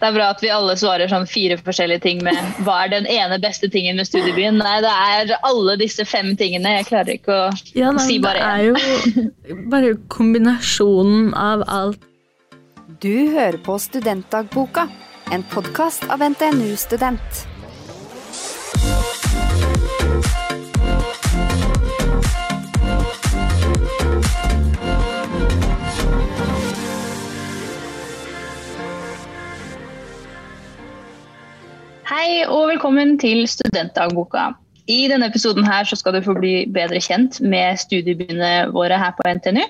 Det er bra at vi alle svarer sånn fire forskjellige ting med hva er den ene beste tingen med studiebyen. Nei, det er alle disse fem tingene. Jeg klarer ikke å Ja, nei, si det er jo bare kombinasjonen av alt. Du hører på Studentdagboka, en podkast av NTNU Student. Hei og velkommen til Studentdagboka. I denne episoden her så skal du få bli bedre kjent med studiebyene våre her på NTNU.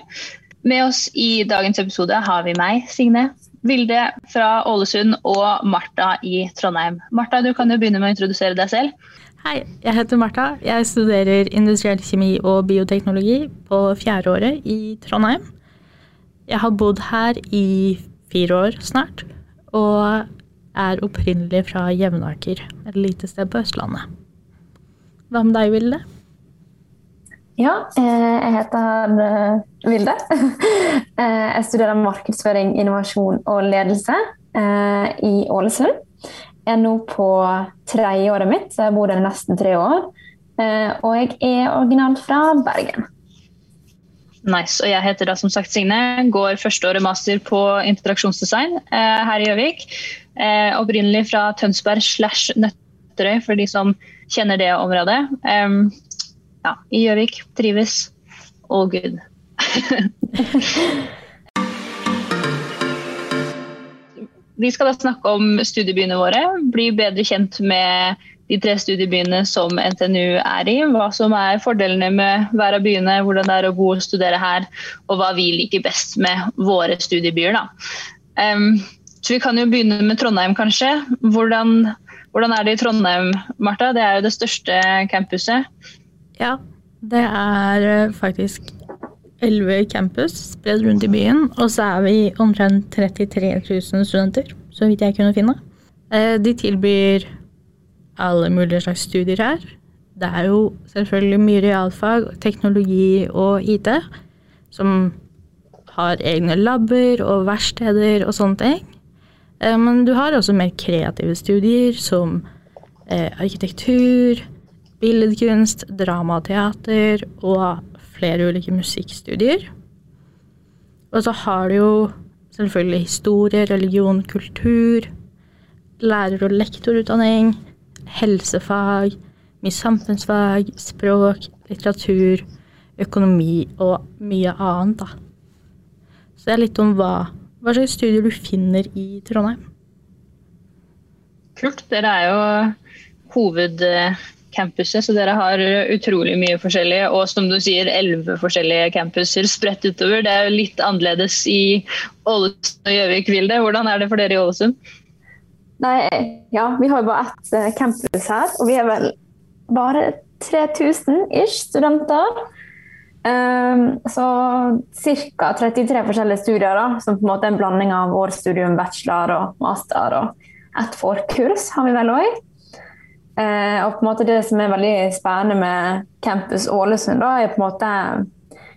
Med oss i dagens episode har vi meg, Signe, Vilde fra Ålesund og Martha i Trondheim. Martha, du kan jo begynne med å introdusere deg selv. Hei, jeg heter Martha. Jeg studerer industriell kjemi og bioteknologi på fjerdeåret i Trondheim. Jeg har bodd her i fire år snart, og er opprinnelig fra Jevnaker, et lite sted på Østlandet. Hva med deg, Vilde? Ja, eh, jeg heter eh, Vilde. Eh, Jeg studerer markedsføring, innovasjon og ledelse eh, i Ålesund. Jeg er nå på tredjeåret mitt, så jeg bor der nesten tre år. Eh, Og jeg er originalt fra Bergen. Nice. Og jeg heter da som sagt Signe. Går førsteåret master på interaksjonsdesign eh, her i Gjøvik. Eh, opprinnelig fra Tønsberg slash Nøtterøy, for de som kjenner det området. Um, ja, I Gjøvik. Trives. All good. Vi skal da snakke om studiebyene våre. Bli bedre kjent med de tre studiebyene som NTNU er i. Hva som er fordelene med hver av byene, hvordan det er å bo og studere her, og hva vi liker best med våre studiebyer. Da. Em, så Vi kan jo begynne med Trondheim, kanskje. Hvordan, hvordan er det i Trondheim, Martha? Det er jo det største campuset. Ja, det er eh, faktisk elleve campus spredd rundt i byen, og så er vi omtrent 33 000 studenter, så vidt jeg kunne finne. Eh, De tilbyr alle mulige slags studier her. Det er jo selvfølgelig mye realfag, teknologi og IT, som har egne labber og verksteder og sånne ting. Eh, Men du har også mer kreative studier som eh, arkitektur, billedkunst, dramateater og flere ulike musikkstudier. Og så har du jo selvfølgelig historie, religion, kultur, lærer- og lektorutdanning, helsefag, mye samfunnsfag, språk, litteratur, økonomi og mye annet, da. Så det er litt om hva, hva slags studier du finner i Trondheim. Kult. Dere er jo hovedcampuset, så dere har utrolig mye forskjellig. Og som du sier, elleve forskjellige campuser spredt utover. Det er jo litt annerledes i Ålesund og Gjøvik, Vilde. Hvordan er det for dere i Ålesund? Nei, ja, vi har jo bare ett eh, campus her, og vi er vel bare 3000 ish studenter. Um, så ca. 33 forskjellige studier, da, som på en måte er en blanding av årsstudium, bachelor og master. Og ett forkurs har vi vel òg. Eh, og på en måte det som er veldig spennende med Campus Ålesund, da, er på en måte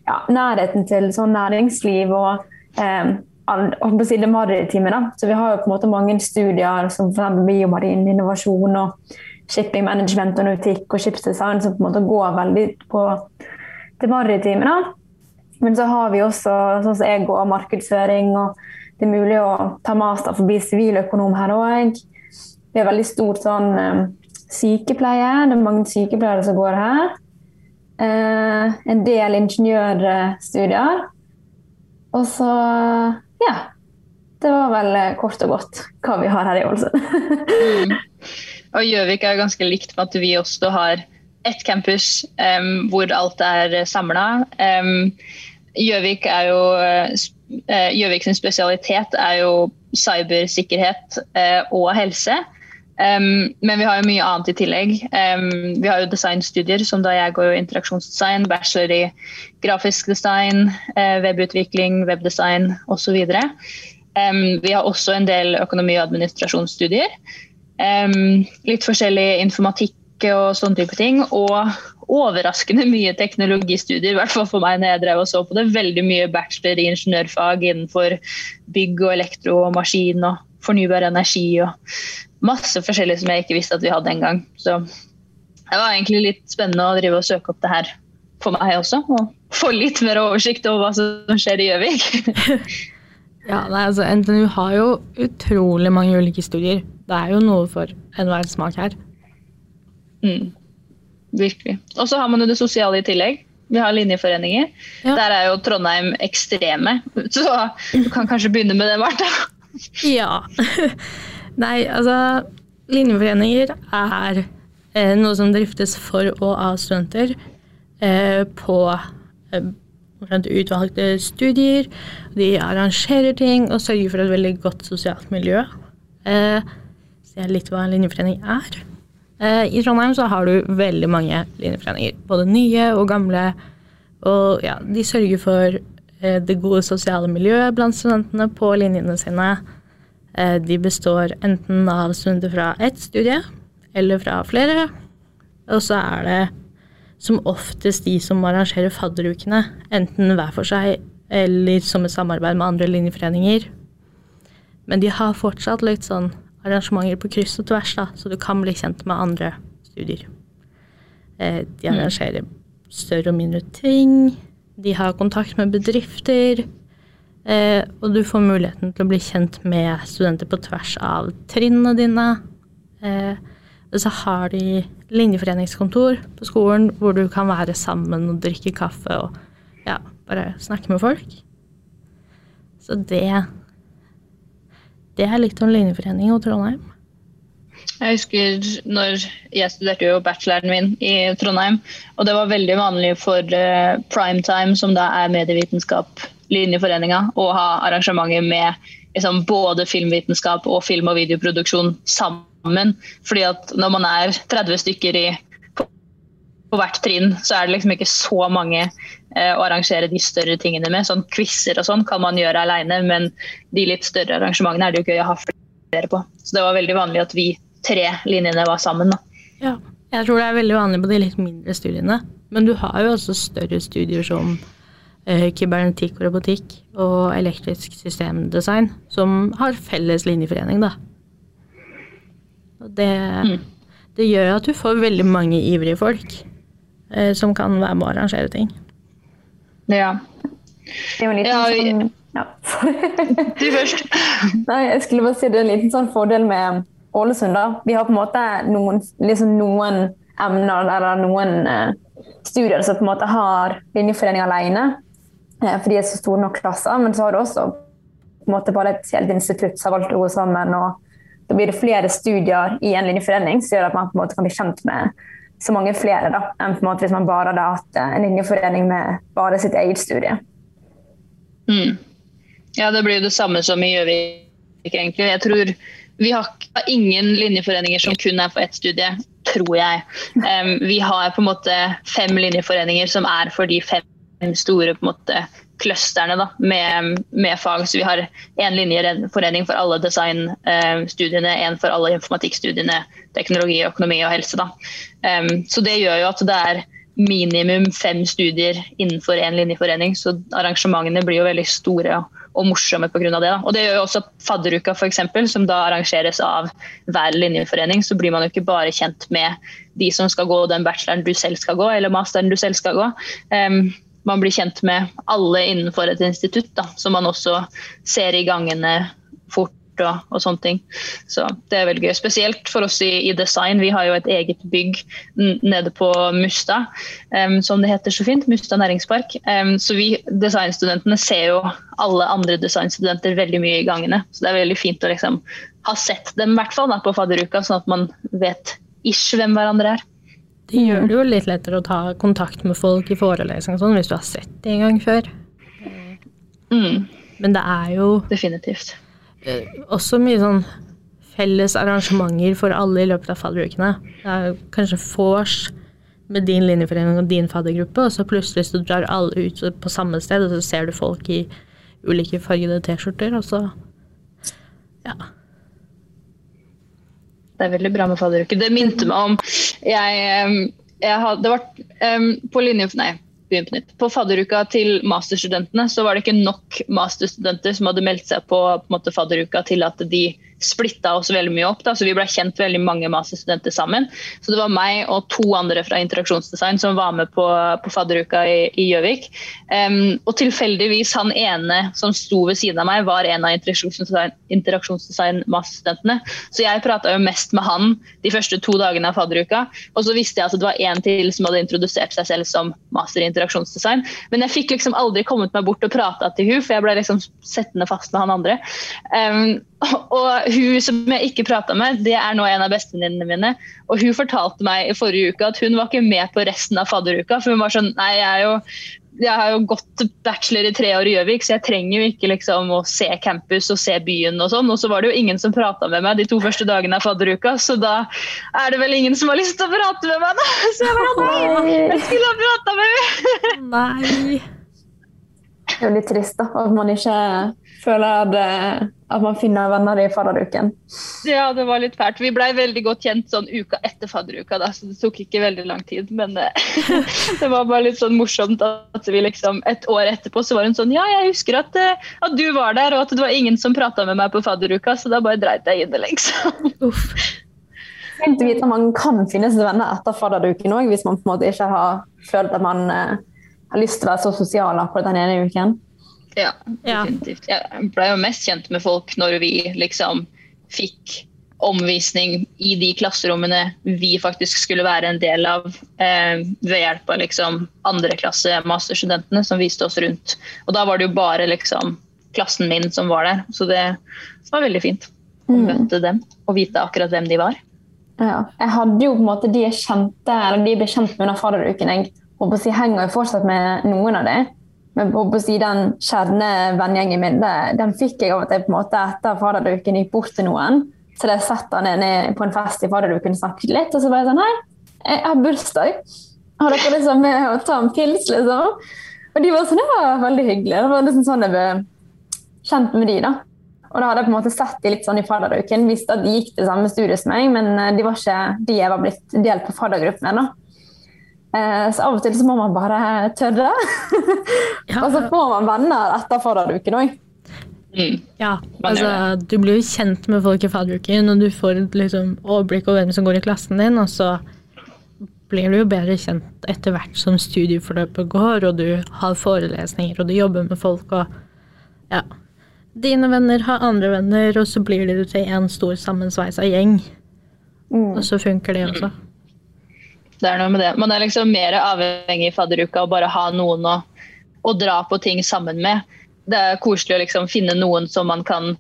ja, nærheten til sånn næringsliv og um, det maritime. Da. Så vi har jo på en måte mange studier som f.eks. biomarin innovasjon og shipping management og nautikk og skipsdesign som på en måte går veldig på det maritime. Da. Men så har vi også sånn som jeg går markedsføring, og det er mulig å ta master forbi siviløkonom her òg. Vi har veldig stort sånn eh, sykepleie. Det er mange sykepleiere som går her. Eh, en del ingeniørstudier. Og så ja. Det var vel eh, kort og godt hva vi har her i Ålesund. Mm. Og Gjøvik er ganske likt med at vi også har ett campus um, hvor alt er samla. Gjøvik jo eh, sin spesialitet er jo cybersikkerhet uh, og helse. Um, men vi har jo mye annet i tillegg. Vi har jo designstudier, som da jeg går jo interaksjonsdesign, bachelor i grafisk design, uh, webutvikling, webdesign osv. Um, vi har også en del økonomi- og administrasjonsstudier. Litt forskjellig informatikk og sånne type ting. Og overraskende mye teknologistudier, i hvert fall for meg når jeg drev og så på det. Veldig mye bachelor i ingeniørfag innenfor bygg og elektro og maskin og fornybar energi og masse forskjellig som jeg ikke visste at vi hadde engang. Så det var egentlig litt spennende å drive og søke opp det her for meg også. Og få litt mer oversikt over hva som skjer i Gjøvik. ja, nei, altså NTNU har jo utrolig mange ulike studier. Det er jo noe for enhver smak her. Mm. Virkelig. Og så har man jo det sosiale i tillegg. Vi har linjeforeninger. Ja. Der er jo Trondheim ekstreme. Så du kan kanskje begynne med det, Marta? ja. Nei, altså Linjeforeninger er eh, noe som driftes for og av studenter eh, på eh, utvalgte studier. De arrangerer ting og sørger for et veldig godt sosialt miljø. Eh, se litt hva en linjeforening er. Eh, I Trondheim så har du veldig mange linjeforeninger. Både nye og gamle. Og ja, de sørger for eh, det gode sosiale miljøet blant studentene på linjene sine. Eh, de består enten av studenter fra ett studie eller fra flere. Og så er det som oftest de som arrangerer fadderukene, enten hver for seg eller som et samarbeid med andre linjeforeninger. Men de har fortsatt litt sånn arrangementer på kryss og tvers, da, så du kan bli kjent med andre studier. Eh, de mm. arrangerer større og mindre ting. De har kontakt med bedrifter. Eh, og du får muligheten til å bli kjent med studenter på tvers av trinnene dine. Eh, og så har de linjeforeningskontor på skolen hvor du kan være sammen og drikke kaffe og ja, bare snakke med folk. Så det det er litt om linjeforening og Trondheim. Jeg husker når jeg studerte jo bacheloren min i Trondheim. Og det var veldig vanlig for uh, primetime, som da er medievitenskap, linjeforeninga, å ha arrangementer med liksom, både filmvitenskap og film- og videoproduksjon sammen. Fordi at når man er 30 stykker i på hvert trinn så er det liksom ikke så mange eh, å arrangere de større tingene med. Sånn Quizer og sånn kan man gjøre alene, men de litt større arrangementene er det jo gøy å ha flere på. Så det var veldig vanlig at vi tre linjene var sammen. Da. Ja, jeg tror det er veldig vanlig på de litt mindre studiene. Men du har jo også større studier som eh, kybernetikk og robotikk og elektrisk systemdesign, som har felles linjeforening, da. Og det, mm. det gjør at du får veldig mange ivrige folk. Eh, som kan være med å arrangere ting. Ja. Det er jo liten ja, sånn ja. Du først. Nei, jeg skulle bare si det er en liten sånn fordel med Ålesund. da. Vi har på en måte noen, liksom noen emner eller noen eh, studier som på en måte har linjeforening alene, eh, for de er så store nok klasser. Men så har du også på en måte bare et helt institutt som har valgt å gå sammen. og Da blir det flere studier i en linjeforening, som gjør at man på en måte kan bli kjent med så mange flere da, enn på en måte hvis man bare hadde hatt eh, en linjeforening med bare sitt eget studie. Mm. Ja, det blir jo det samme som i Gjøvik, egentlig. Jeg tror vi har ingen linjeforeninger som kun er for ett studie, tror jeg. Um, vi har på en måte fem linjeforeninger som er for de fem store på en måte clusterne da, med, med, fag. Så vi har én linjeforening for alle designstudiene, uh, én for alle informatikkstudiene, teknologi, økonomi og helse. Da. Um, så det gjør jo at det er minimum fem studier innenfor én linjeforening, så arrangementene blir jo veldig store og, og morsomme pga. det. Da. Og det gjør jo også fadderuka, f.eks., som da arrangeres av hver linjeforening. Så blir man jo ikke bare kjent med de som skal gå den bacheloren du selv skal gå, eller masteren du selv skal gå. Um, man blir kjent med alle innenfor et institutt, da, som man også ser i gangene fort. Og, og, sånne ting. Så det er veldig gøy. Spesielt for oss i, i, design. Vi har jo et eget bygg nede på Mustad, um, som det heter så fint. Mustad næringspark. Um, så vi designstudentene ser jo alle andre designstudenter veldig mye i gangene. Så det er veldig fint å liksom ha sett dem i hvert fall da, på fadderuka, sånn at man vet ish hvem hverandre er. Det gjør det jo litt lettere å ta kontakt med folk i forelesning sånn, hvis du har sett det en gang før. Mm. Men det er jo Definitivt. Eh, også mye sånn felles arrangementer for alle i løpet av fadderukene. Det er kanskje vors med din linjeforening og din faddergruppe, og så plutselig så drar alle ut på samme sted, og så ser du folk i ulike fargede T-skjorter, og så Ja. Det er veldig bra med fadderuke. Det minte meg om jeg, jeg hadde vært på linje Nei, begynn på nytt. På fadderuka til masterstudentene så var det ikke nok masterstudenter som hadde meldt seg på, på måte, fadderuka til at de splitta oss veldig mye opp. Da, så Vi ble kjent veldig mange masterstudenter sammen. Så det var meg og to andre fra interaksjonsdesign som var med på, på fadderuka i Gjøvik. Um, og tilfeldigvis han ene som sto ved siden av meg, var en av interaksjonsdesign-masterstudentene. Så jeg prata jo mest med han de første to dagene av fadderuka. Og så visste jeg at det var en til som hadde introdusert seg selv som master i interaksjonsdesign. Men jeg fikk liksom aldri kommet meg bort og prata til hun, for jeg ble liksom settende fast med han andre. Um, og hun som jeg ikke prata med, det er nå en av bestevenninnene mine. Og hun fortalte meg i forrige uke at hun var ikke med på resten av fadderuka. For hun var sånn Nei, jeg er jo jeg har jo gått bachelor i tre år i Gjøvik, så jeg trenger jo ikke liksom å se campus og se byen og sånn. Og så var det jo ingen som prata med meg de to første dagene av fadderuka, så da er det vel ingen som har lyst til å prate med meg, da. Så jeg bare Nei, jeg skulle ha prata med henne! Nei. Det er jo litt trist da, at man ikke føler det, at man finner venner i fadderuken. Ja, det var litt fælt. Vi blei veldig godt kjent sånn uka etter fadderuka, da, så det tok ikke veldig lang tid. Men eh, det var bare litt sånn morsomt at vi liksom et år etterpå så var hun sånn Ja, jeg husker at, eh, at du var der, og at det var ingen som prata med meg på fadderuka, så da bare dreit jeg i det, liksom. Uff. Fint å vite at man kan finne seg venner etter fadderuken òg, hvis man på en måte ikke har følt at man eh, har lyst til å være så sosial akkurat den ene uken. Ja, definitivt. Jeg ble jo mest kjent med folk når vi liksom fikk omvisning i de klasserommene vi faktisk skulle være en del av, eh, ved hjelp av liksom andre klasse masterstudentene som viste oss rundt. Og da var det jo bare liksom klassen min som var der, så det var veldig fint å mm. møte dem og vite akkurat hvem de var. Ja. Jeg hadde jo på en måte de jeg kjente, eller de jeg ble kjent med under fadderuken. Jeg håper å si, henger jo fortsatt med noen av dem. Men på å si, den kjernevennegjengen min det, den fikk jeg av at jeg på en måte etter fadderuken gikk bort til noen. Så jeg satt han ned på en fest i fadderuken og snakket litt, og så var jeg sånn Hei, jeg har bursdag. Har dere liksom med å ta en pils, liksom? Og de var sånn Ja, veldig hyggelig. Det var liksom sånn jeg ble kjent med de, da. Og da hadde jeg på en måte sett de litt sånn i fadderuken. Visste at de gikk til samme studie som meg, men eh, de var ikke de jeg var blitt delt på faddergruppen med. Eh, så av og til så må man bare tørre. Ja. og så får man venner etter fadderuken òg. Mm. Ja, altså du blir jo kjent med folk i fadderuken, og du får liksom overblikk over hvem som går i klassen din, og så blir du jo bedre kjent etter hvert som studieforløpet går, og du har forelesninger, og du jobber med folk, og ja. Dine venner har andre venner, og så blir det til en stor sammensveisa gjeng. Mm. Og så funker det også. Det er noe med det. Man er liksom mer avhengig i fadderuka av bare ha noen å, å, dra på ting sammen med. Det er koselig å liksom finne noen som man kan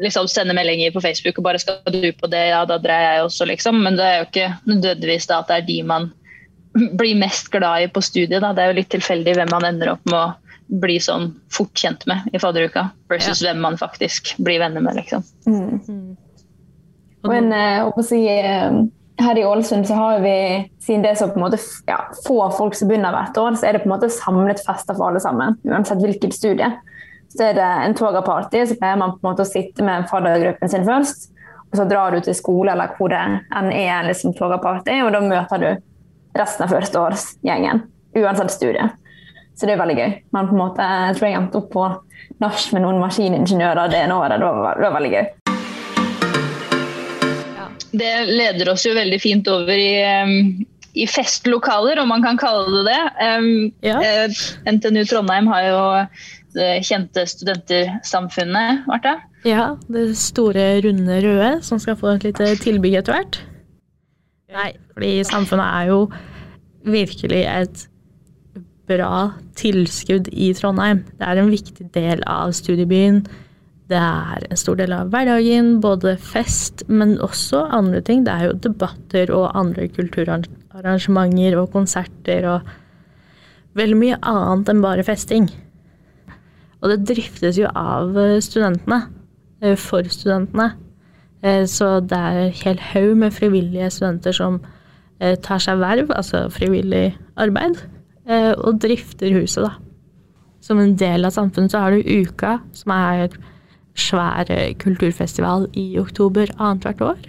liksom sende meldinger på Facebook og bare 'skal du på det', ja da drar jeg også, liksom. Men det er jo ikke nødvendigvis da at det er de man blir mest glad i på studiet. Da. Det er jo litt tilfeldig hvem man ender opp med å bli sånn fort kjent med i fadderuka, versus ja. hvem man faktisk blir venner med, liksom. Mm. Mm. Og en, jeg håper å si her i Ålesund så har vi, siden det er så på en måte ja, få folk som begynner hvert år, så er det på en måte samlet fester for alle sammen. Uansett hvilket studie. Så er det en toga-party, så pleier man på en måte å sitte med faddergruppen sin først. Og så drar du til skole eller hvor det enn er liksom toga-party, og da møter du resten av førsteårsgjengen. Uansett studie. Så det er veldig gøy. Men på en måte, jeg tror jeg endte opp på nach med noen maskiningeniører det året. Det var veldig gøy det leder oss jo veldig fint over i, i festlokaler, om man kan kalle det det. Ja. Eh, NTNU Trondheim har jo det kjente studentersamfunnet, Martha. Ja, det store, runde røde som skal få et lite tilbygg etter hvert. Nei, fordi samfunnet er jo virkelig et bra tilskudd i Trondheim. Det er en viktig del av studiebyen. Det er en stor del av hverdagen, både fest, men også andre ting. Det er jo debatter og andre kulturarrangementer og konserter og veldig mye annet enn bare festing. Og det driftes jo av studentene, eh, for studentene. Eh, så det er en hel haug med frivillige studenter som eh, tar seg verv, altså frivillig arbeid, og drifter huset, da. Som en del av samfunnet så har du Uka, som er svær kulturfestival i oktober annethvert år.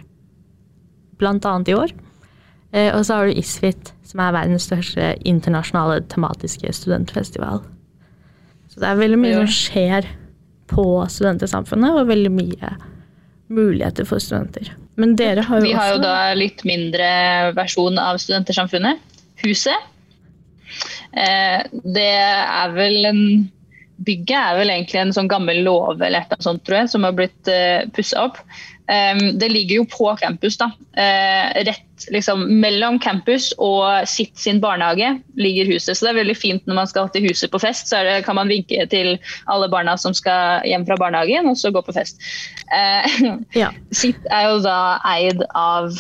Blant annet i år. Eh, og så har du Isfit, som er verdens største internasjonale tematiske studentfestival. Så det er veldig mye som skjer på studentsamfunnet, og veldig mye muligheter for studenter. Men dere har jo Vi har jo da litt mindre versjon av Studentersamfunnet. Huset. Eh, det er vel en Bygget er vel egentlig en sånn gammel låve eller et sånt, tror jeg, som har blitt uh, pussa opp. Um, det ligger jo på campus, da. Uh, rett liksom mellom campus og sitt sin barnehage ligger huset. Så det er veldig fint når man skal til huset på fest, så det, kan man vinke til alle barna som skal hjem fra barnehagen, og så gå på fest. Uh, Ja. sitt er jo da eid av,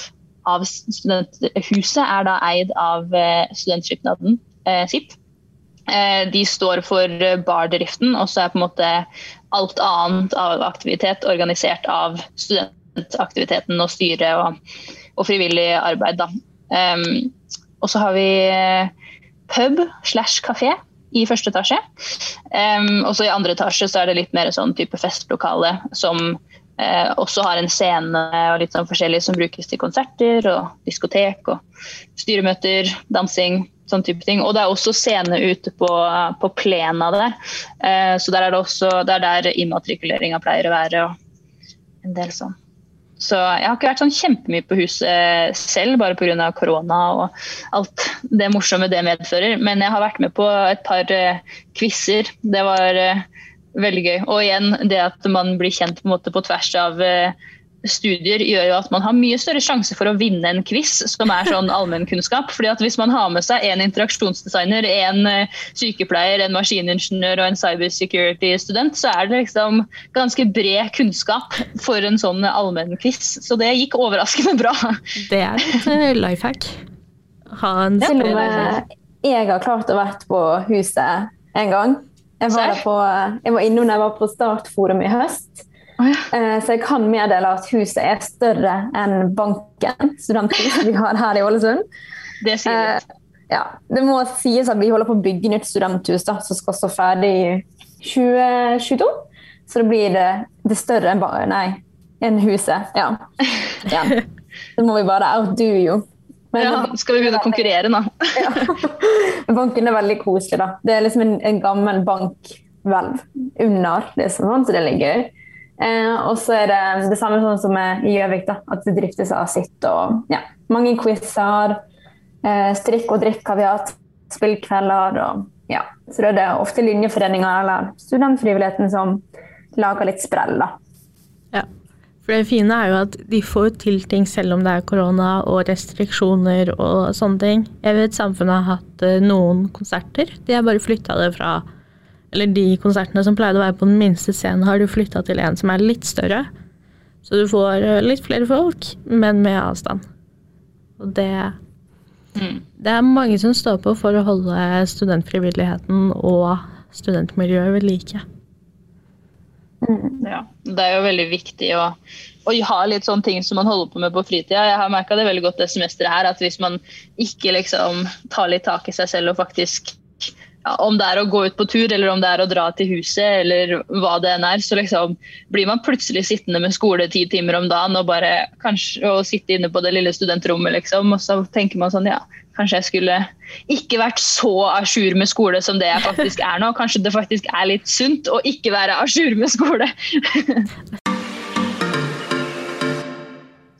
av student, Huset er da eid av eh, studentskipnaden eh, sitt. Eh, De står for eh, bardriften, og så er på en måte alt annet av aktivitet organisert av studentaktiviteten og styret og, og frivillig arbeid. Da. Um, og så har vi eh, pub slash kafé i første etasje. Um, og så i andre etasje så er det litt mer sånn type festlokale som uh, også har en scene og litt sånn forskjellig som brukes til konserter og diskotek og styremøter, dansing, sånn type ting. Og det er også scene ute på, på plena der. Eh, så der er det også det er der immatrikuleringa pleier å være og en del sånn. Så jeg har ikke vært sånn kjempemye på huset selv, bare pga. korona og alt det morsomme det medfører. Men jeg har vært med på et par uh, quizer. Det var eh, veldig gøy. Og igjen, det at man blir kjent på, en måte på tvers av eh, studier, gjør jo at man har mye større sjanse for å vinne en quiz som er sånn allmennkunnskap. Fordi at hvis man har med seg en interaksjonsdesigner, en eh, sykepleier, en maskiningeniør og en cybersecurity-student, så er det liksom ganske bred kunnskap for en sånn allmennquiz. Så det gikk overraskende bra. Det er et eh, life hack. Ha en ja, Selv om jeg har klart å vært på huset en gang. Jeg var, på, jeg var innom da jeg var på Startforum i høst. Eh, Så jeg kan meddele at huset er større enn banken, studenthuset vi har her i Ålesund. Det sier Eh, litt. Ja, det må sies at vi holder på å bygge nytt studenthus da, som skal stå ferdig i 2022. Så det blir det, det større enn bare, nei, enn huset. Ja. ja. Det må vi bare outdo, jo. Men Ja, skal vi begynne å konkurrere nå? ja. Banken er veldig koselig. da. Det er liksom en, en gammel bankhvelv under, det er sånn, så det er litt gøy. Eh, og så er det det samme sånn som i Gjøvik, at det driftes av sitt. og ja, Mange quizer. Eh, strikk og drikk har vi hatt. Spillkvelder. og ja, Så det er ofte linjeforeninger eller studentfrivilligheten som lager litt sprell. da. Ja. For det fine er jo at de får til ting selv om det er korona og restriksjoner og sånne ting. Jeg vet samfunnet har hatt eh, noen konserter. De har bare flytta det fra Eller de konsertene som pleide å være på den minste scenen, har du flytta til en som er litt større. Så du får eh, litt flere folk, men med avstand. Og det Det er mange som står på for å holde studentfrivilligheten og studentmiljøet ved like. Ja, det er jo veldig viktig å, å ha litt sånne ting som man holder på med på fritida. Jeg har merka det veldig godt det semesteret her, at hvis man ikke liksom tar litt tak i seg selv og faktisk ja, Om det er å gå ut på tur, eller om det er å dra til huset, eller hva det enn er, så liksom blir man plutselig sittende med skole ti timer om dagen og bare kanskje og sitte inne på det lille studentrommet, liksom. Og så tenker man sånn, ja, kanskje jeg skulle ikke vært så à jour med skole som det jeg faktisk er nå. Kanskje det faktisk er litt sunt å ikke være à jour med skole.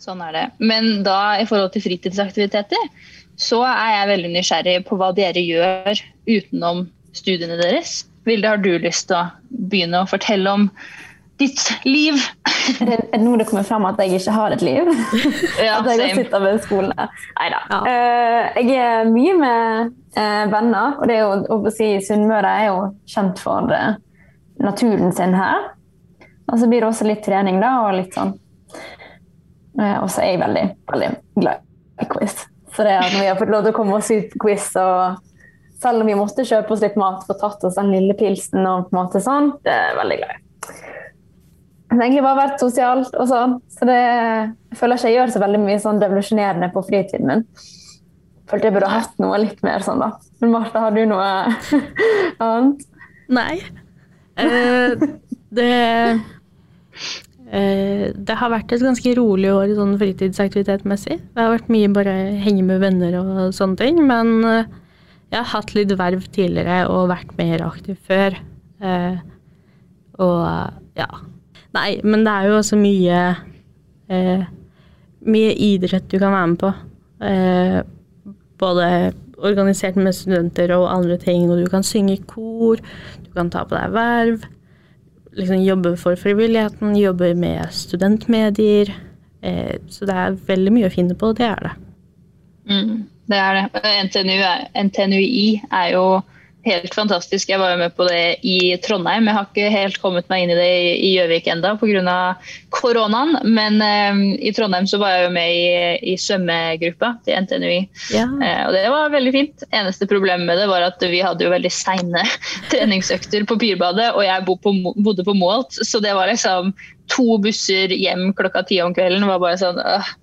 Sånn er det. Men da i forhold til fritidsaktiviteter, så er jeg veldig nysgjerrig på hva dere gjør utenom studiene deres. Vilde, har du lyst til å begynne å fortelle om ditt liv? Er det, er nå det kommer fram at jeg ikke har et liv? Ja, at jeg sitter ved skolen. Nei da. Ja. jeg er mye med eh, venner, og det er jo, å si, Sunnmøre er jo kjent for eh, naturen sin her. Og så blir det også litt trening, da, og litt sånn. Eh, og så er jeg veldig, veldig glad i quiz. Så det når vi har fått lov til å komme oss ut på quiz, og selv om vi måtte kjøpe oss litt mat, få tatt oss den lille pilsen og på en måte sånn, det er veldig glad i. Det har egentlig bare vært sosialt og sånn. Så det, jeg føler ikke jeg gjør så veldig mye sånn revolusjonerende på fritiden min. Følte jeg burde hatt noe litt mer sånn, da. Men Martha, har du noe annet? Nei. Eh, det Det har vært et ganske rolig år sånn fritidsaktivitetmessig. Det har vært mye bare henge med venner og sånne ting. Men eh, jeg har hatt litt verv tidligere og vært mer aktiv før. Eh, og ja. Nei, men det er jo også mye Eh, mye idrett du kan være med på. Eh, både organisert med studenter og andre ting, og du kan synge i kor, du kan ta på deg verv. Liksom jobber for frivilligheten, jobber med studentmedier. Eh, så det er veldig mye å finne på, det er det. Mm, det er det. NTNU NTNUI er jo helt fantastisk. Jeg var jo med på det i Trondheim. Jeg har ikke helt kommet meg inn i det i Gjøvik ennå pga. koronaen. Men eh, i Trondheim så var jeg jo med i, i svømmegruppa til NTNUI. Ja. Eh, og det var veldig fint. Eneste problemet med det var at vi hadde jo veldig seine treningsøkter på Pyrbadet, og jeg bodde på, bodde på Målt, så det var liksom to busser hjem klokka ti om kvelden. Det var bare sånn øh,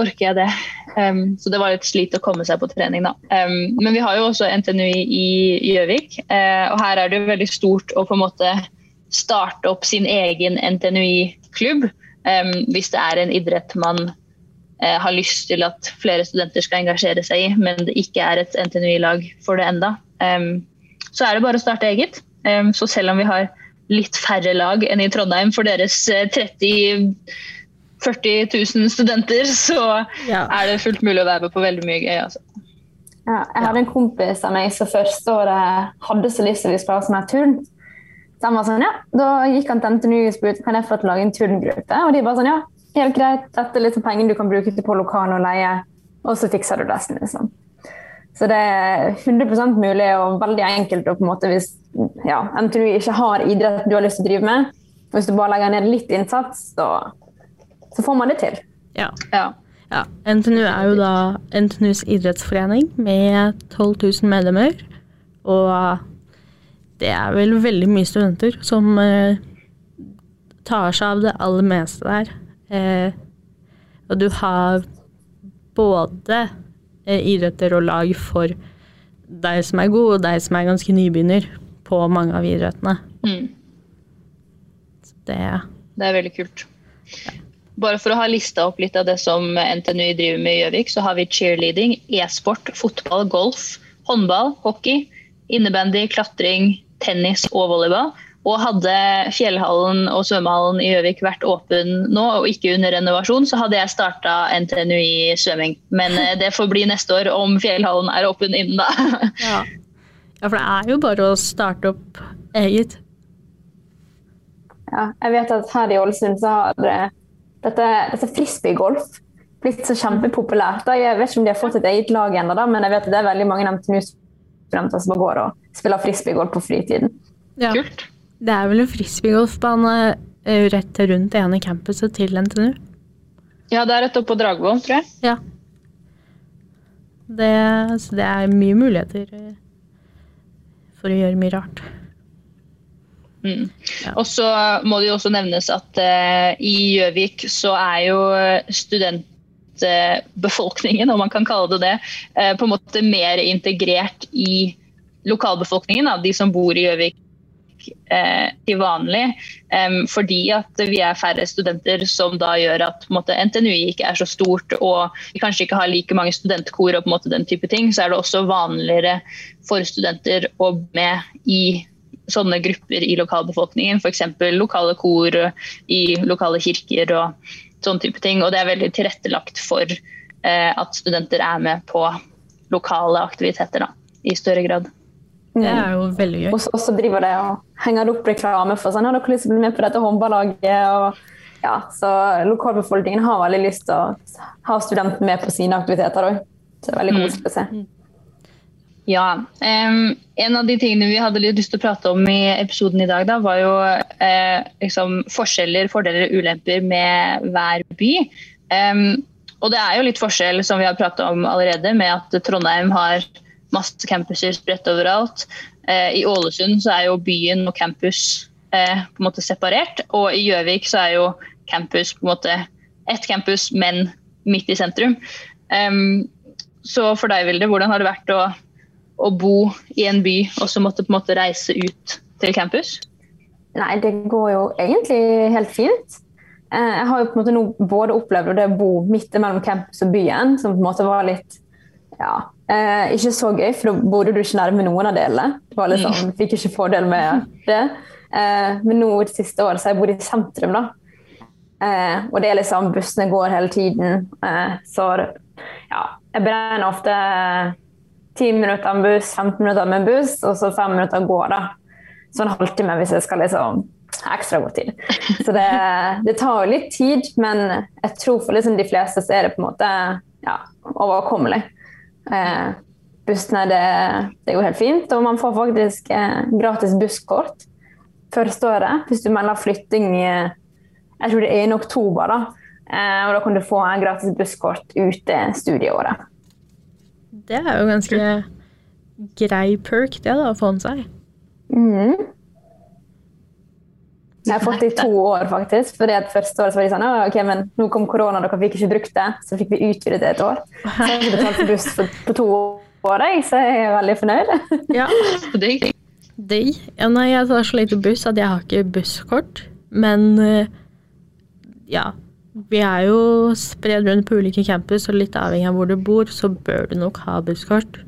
orker jeg det? Um, så det var litt slit å komme seg på trening, da. Um, men vi har jo også NTNUI i Gjøvik, uh, og her er det jo veldig stort å på en måte starte opp sin egen NTNUI-klubb. Um, hvis det er en idrett man uh, har lyst til at flere studenter skal engasjere seg i, men det ikke er et NTNUI-lag for det enda. så er det bare å starte eget. så selv om vi har litt færre lag enn i Trondheim for deres 30 eh, 40 000 studenter, så ja. er det fullt mulig å være med på veldig mye gøy. Altså. Ja, jeg hadde en kompis av meg som første året hadde så lyst til å spille sånn turn. Så han var sånn, ja, Da gikk han til NTNU og spurte kan jeg få lage en turngruppe. Og de bare sånn, ja, helt greit, dette er litt penger du kan bruke til på lokal og leie, og så fikser du resten. liksom. Så det er 100% mulig og veldig enkelt Og på en måte hvis ja, NTNU ikke har idrett du har lyst til å drive med. Hvis du bare legger ned litt innsats, så så får man det til. Ja. ja. ja. NTNU er jo da NTNUs idrettsforening med 12 000 medlemmer. Og det er vel veldig mye studenter som eh, tar seg av det aller meste der. Eh, og du har både eh, idretter og lag for deg som er god, og deg som er ganske nybegynner på mange av idrettene. Mm. Det, det er veldig kult. Ja. Bare for å ha lista opp litt av det som NTNU driver med i Gjøvik, så har vi cheerleading, e-sport, fotball, golf, håndball, hockey, innebandy, klatring, tennis og volleyball. Og hadde fjellhallen og svømmehallen i Gjøvik vært åpen nå og ikke under renovasjon, så hadde jeg starta NTNU i svømming. Men eh, det får bli neste år om fjellhallen er åpen innen da. ja. ja, for det er jo bare å starte opp eget. Ja, jeg vet at her i Ålesund så har det dette, dette frisbeegolf blitt så kjempepopulært. Jeg vet ikke om de har fått et eget lag ennå, men jeg vet at det er veldig mange NTNU-studenter som går og spiller frisbeegolf på fritiden. Ja. Kult. Det er vel en frisbeegolfbane eh, rett rundt det ene campuset til NTNU? Ja, det er rett oppe på Dragvoll, tror jeg. Ja. Det, så det er mye muligheter eh, for å gjøre mye rart. Mm. Ja. Og så må det jo også nevnes at uh, i Gjøvik så er jo studentbefolkningen, om man kan kalle det det, uh, på en måte mer integrert i lokalbefolkningen, av de som bor i Gjøvik uh, til vanlig. Um, fordi at vi er færre studenter, som da gjør at måte, NTNU ikke er så stort og vi kanskje ikke har like mange studentkor og på en måte den type ting, så er det også vanligere for studenter å bli med i sånne grupper i lokalbefolkningen. F.eks. lokale kor i lokale kirker og sånne type ting. Og det er veldig tilrettelagt for eh, at studenter er med på lokale aktiviteter da, i større grad. Det er jo veldig gøy. Og så driver det og henger opp reklame for sånn, ja, dere lyst til å bli med på dette håndballaget. Og, ja, så lokalbefolkningen har veldig lyst til å ha studentene med på sine aktiviteter òg. Så det er veldig koselig å se. Mm. Ja. Um, en av de tingene vi hadde lyst til å prate om i episoden i dag, da, var jo uh, liksom forskjeller, fordeler og ulemper med hver by. Um, og det er jo litt forskjell, som vi har pratet om allerede, med at Trondheim har masse campuser spredt overalt. Uh, I Ålesund så er jo byen og campus uh, på en måte separert. Og i Gjøvik så er jo campus på en måte ett campus, men midt i sentrum. Um, så for deg, Vilde, hvordan har det vært å å bo i en by og så måtte på en måte reise ut til campus? Nei, det går jo egentlig helt fint. Eh, jeg har jo på en måte nå både opplevd det å bo midt mellom campus og byen, som på en måte var litt ja, eh, ikke så gøy, for da bodde du ikke nærme noen av delene. Det var litt mm. sånn, Fikk ikke fordel med det. Eh, men nå det siste året så har jeg bodd i sentrum, da. Eh, og det er liksom bussene går hele tiden. Eh, så ja, jeg beregner ofte 10 minutter med buss, 15 minutter med buss, og så 5 minutter å gå. da. Så en halvtime hvis jeg skal liksom ha ekstra god tid. Så det, det tar jo litt tid, men jeg tror for liksom de fleste så er det på en måte ja, overkommelig. Eh, bussene det, det, jo helt fint, og man får faktisk eh, gratis busskort første året hvis du melder flytting i jeg tror det er i oktober. da. Eh, og da kan du få en gratis busskort ute studieåret. Det er jo ganske grei perk, det da, å få med seg. Mm. Jeg har fått det i to år, faktisk. For at Første året så var de sånn ok, men nå kom korona, dere fikk ikke brukt det. Så fikk vi utvidet det et år. Så jeg har betalt for buss for, på to år, så jeg er veldig fornøyd. Ja, digg. Digg. Ja, nei, jeg tar så lite buss at jeg har ikke busskort. Men eh, ja, vi er jo spredd rundt på ulike campus, og litt avhengig av hvor du bor, så bør du nok ha busskort.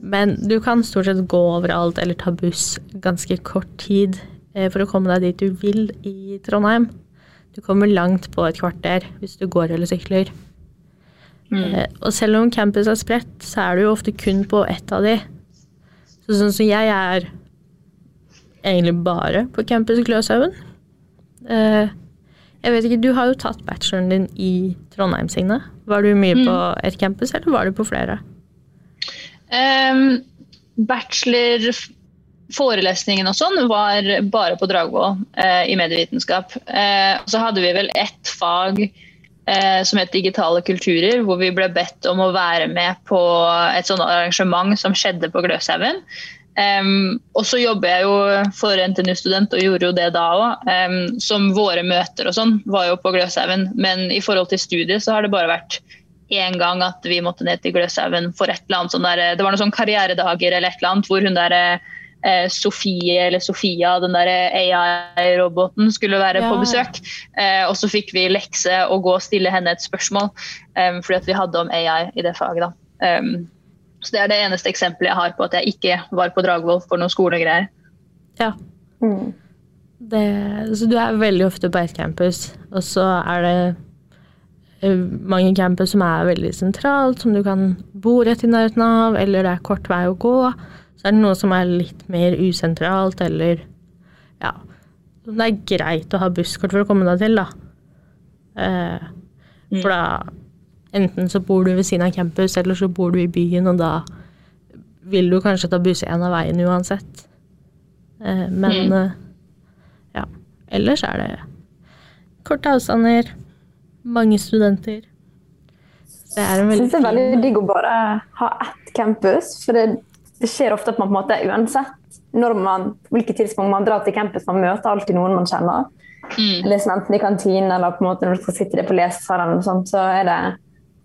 Men du kan stort sett gå overalt eller ta buss ganske kort tid eh, for å komme deg dit du vil i Trondheim. Du kommer langt på et kvarter hvis du går eller sykler. Mm. Eh, og selv om campus er spredt, så er du jo ofte kun på ett av de. Så sånn som jeg er egentlig bare på campus Gløshaugen. Jeg vet ikke, Du har jo tatt bacheloren din i Trondheim, Signe. Var du mye mm. på ett campus, eller var du på flere? Um, bachelor, forelesningen og sånn var bare på Dragvoll uh, i medievitenskap. Uh, så hadde vi vel ett fag uh, som het digitale kulturer, hvor vi ble bedt om å være med på et sånt arrangement som skjedde på Gløshaugen. Um, og så jobber jeg jo for NTNU Student og gjorde jo det da òg. Um, som våre møter og sånn var jo på Gløshaugen, men i forhold til studiet så har det bare vært én gang at vi måtte ned til Gløshaugen for et eller annet sånn der, Det var noen sånn karrieredager eller et eller annet hvor hun der eh, Sofie eller Sofia, den der AI-roboten, skulle være ja. på besøk. Eh, og så fikk vi lekse å gå og stille henne et spørsmål, um, fordi at vi hadde om AI i det faget. da. Um, så Det er det eneste eksempelet jeg har på at jeg ikke var på Dragvoll for noen skolegreier. Ja. Mm. Det, så du er veldig ofte på ett campus, og så er det eh, mange campus som er veldig sentralt, som du kan bo rett i nærheten av, eller det er kort vei å gå. Så er det noe som er litt mer usentralt, eller ja Det er greit å ha busskort for å komme deg til, da. Eh, for mm. da Enten så bor du ved siden av campus, eller så bor du i byen, og da vil du kanskje ta buss en av veien uansett. Eh, men mm. Eh, ja. Ellers er det korte avstander, mange studenter. Det er en veldig Jeg syns det er veldig digg å bare ha ett campus, for det, det skjer ofte at man på en måte uansett når man, hvilket tidspunkt man drar til campus, man møter alltid noen man kjenner. Mm. Liksom enten i kantinen eller på en måte når du skal sitte der på lesesalen, så er det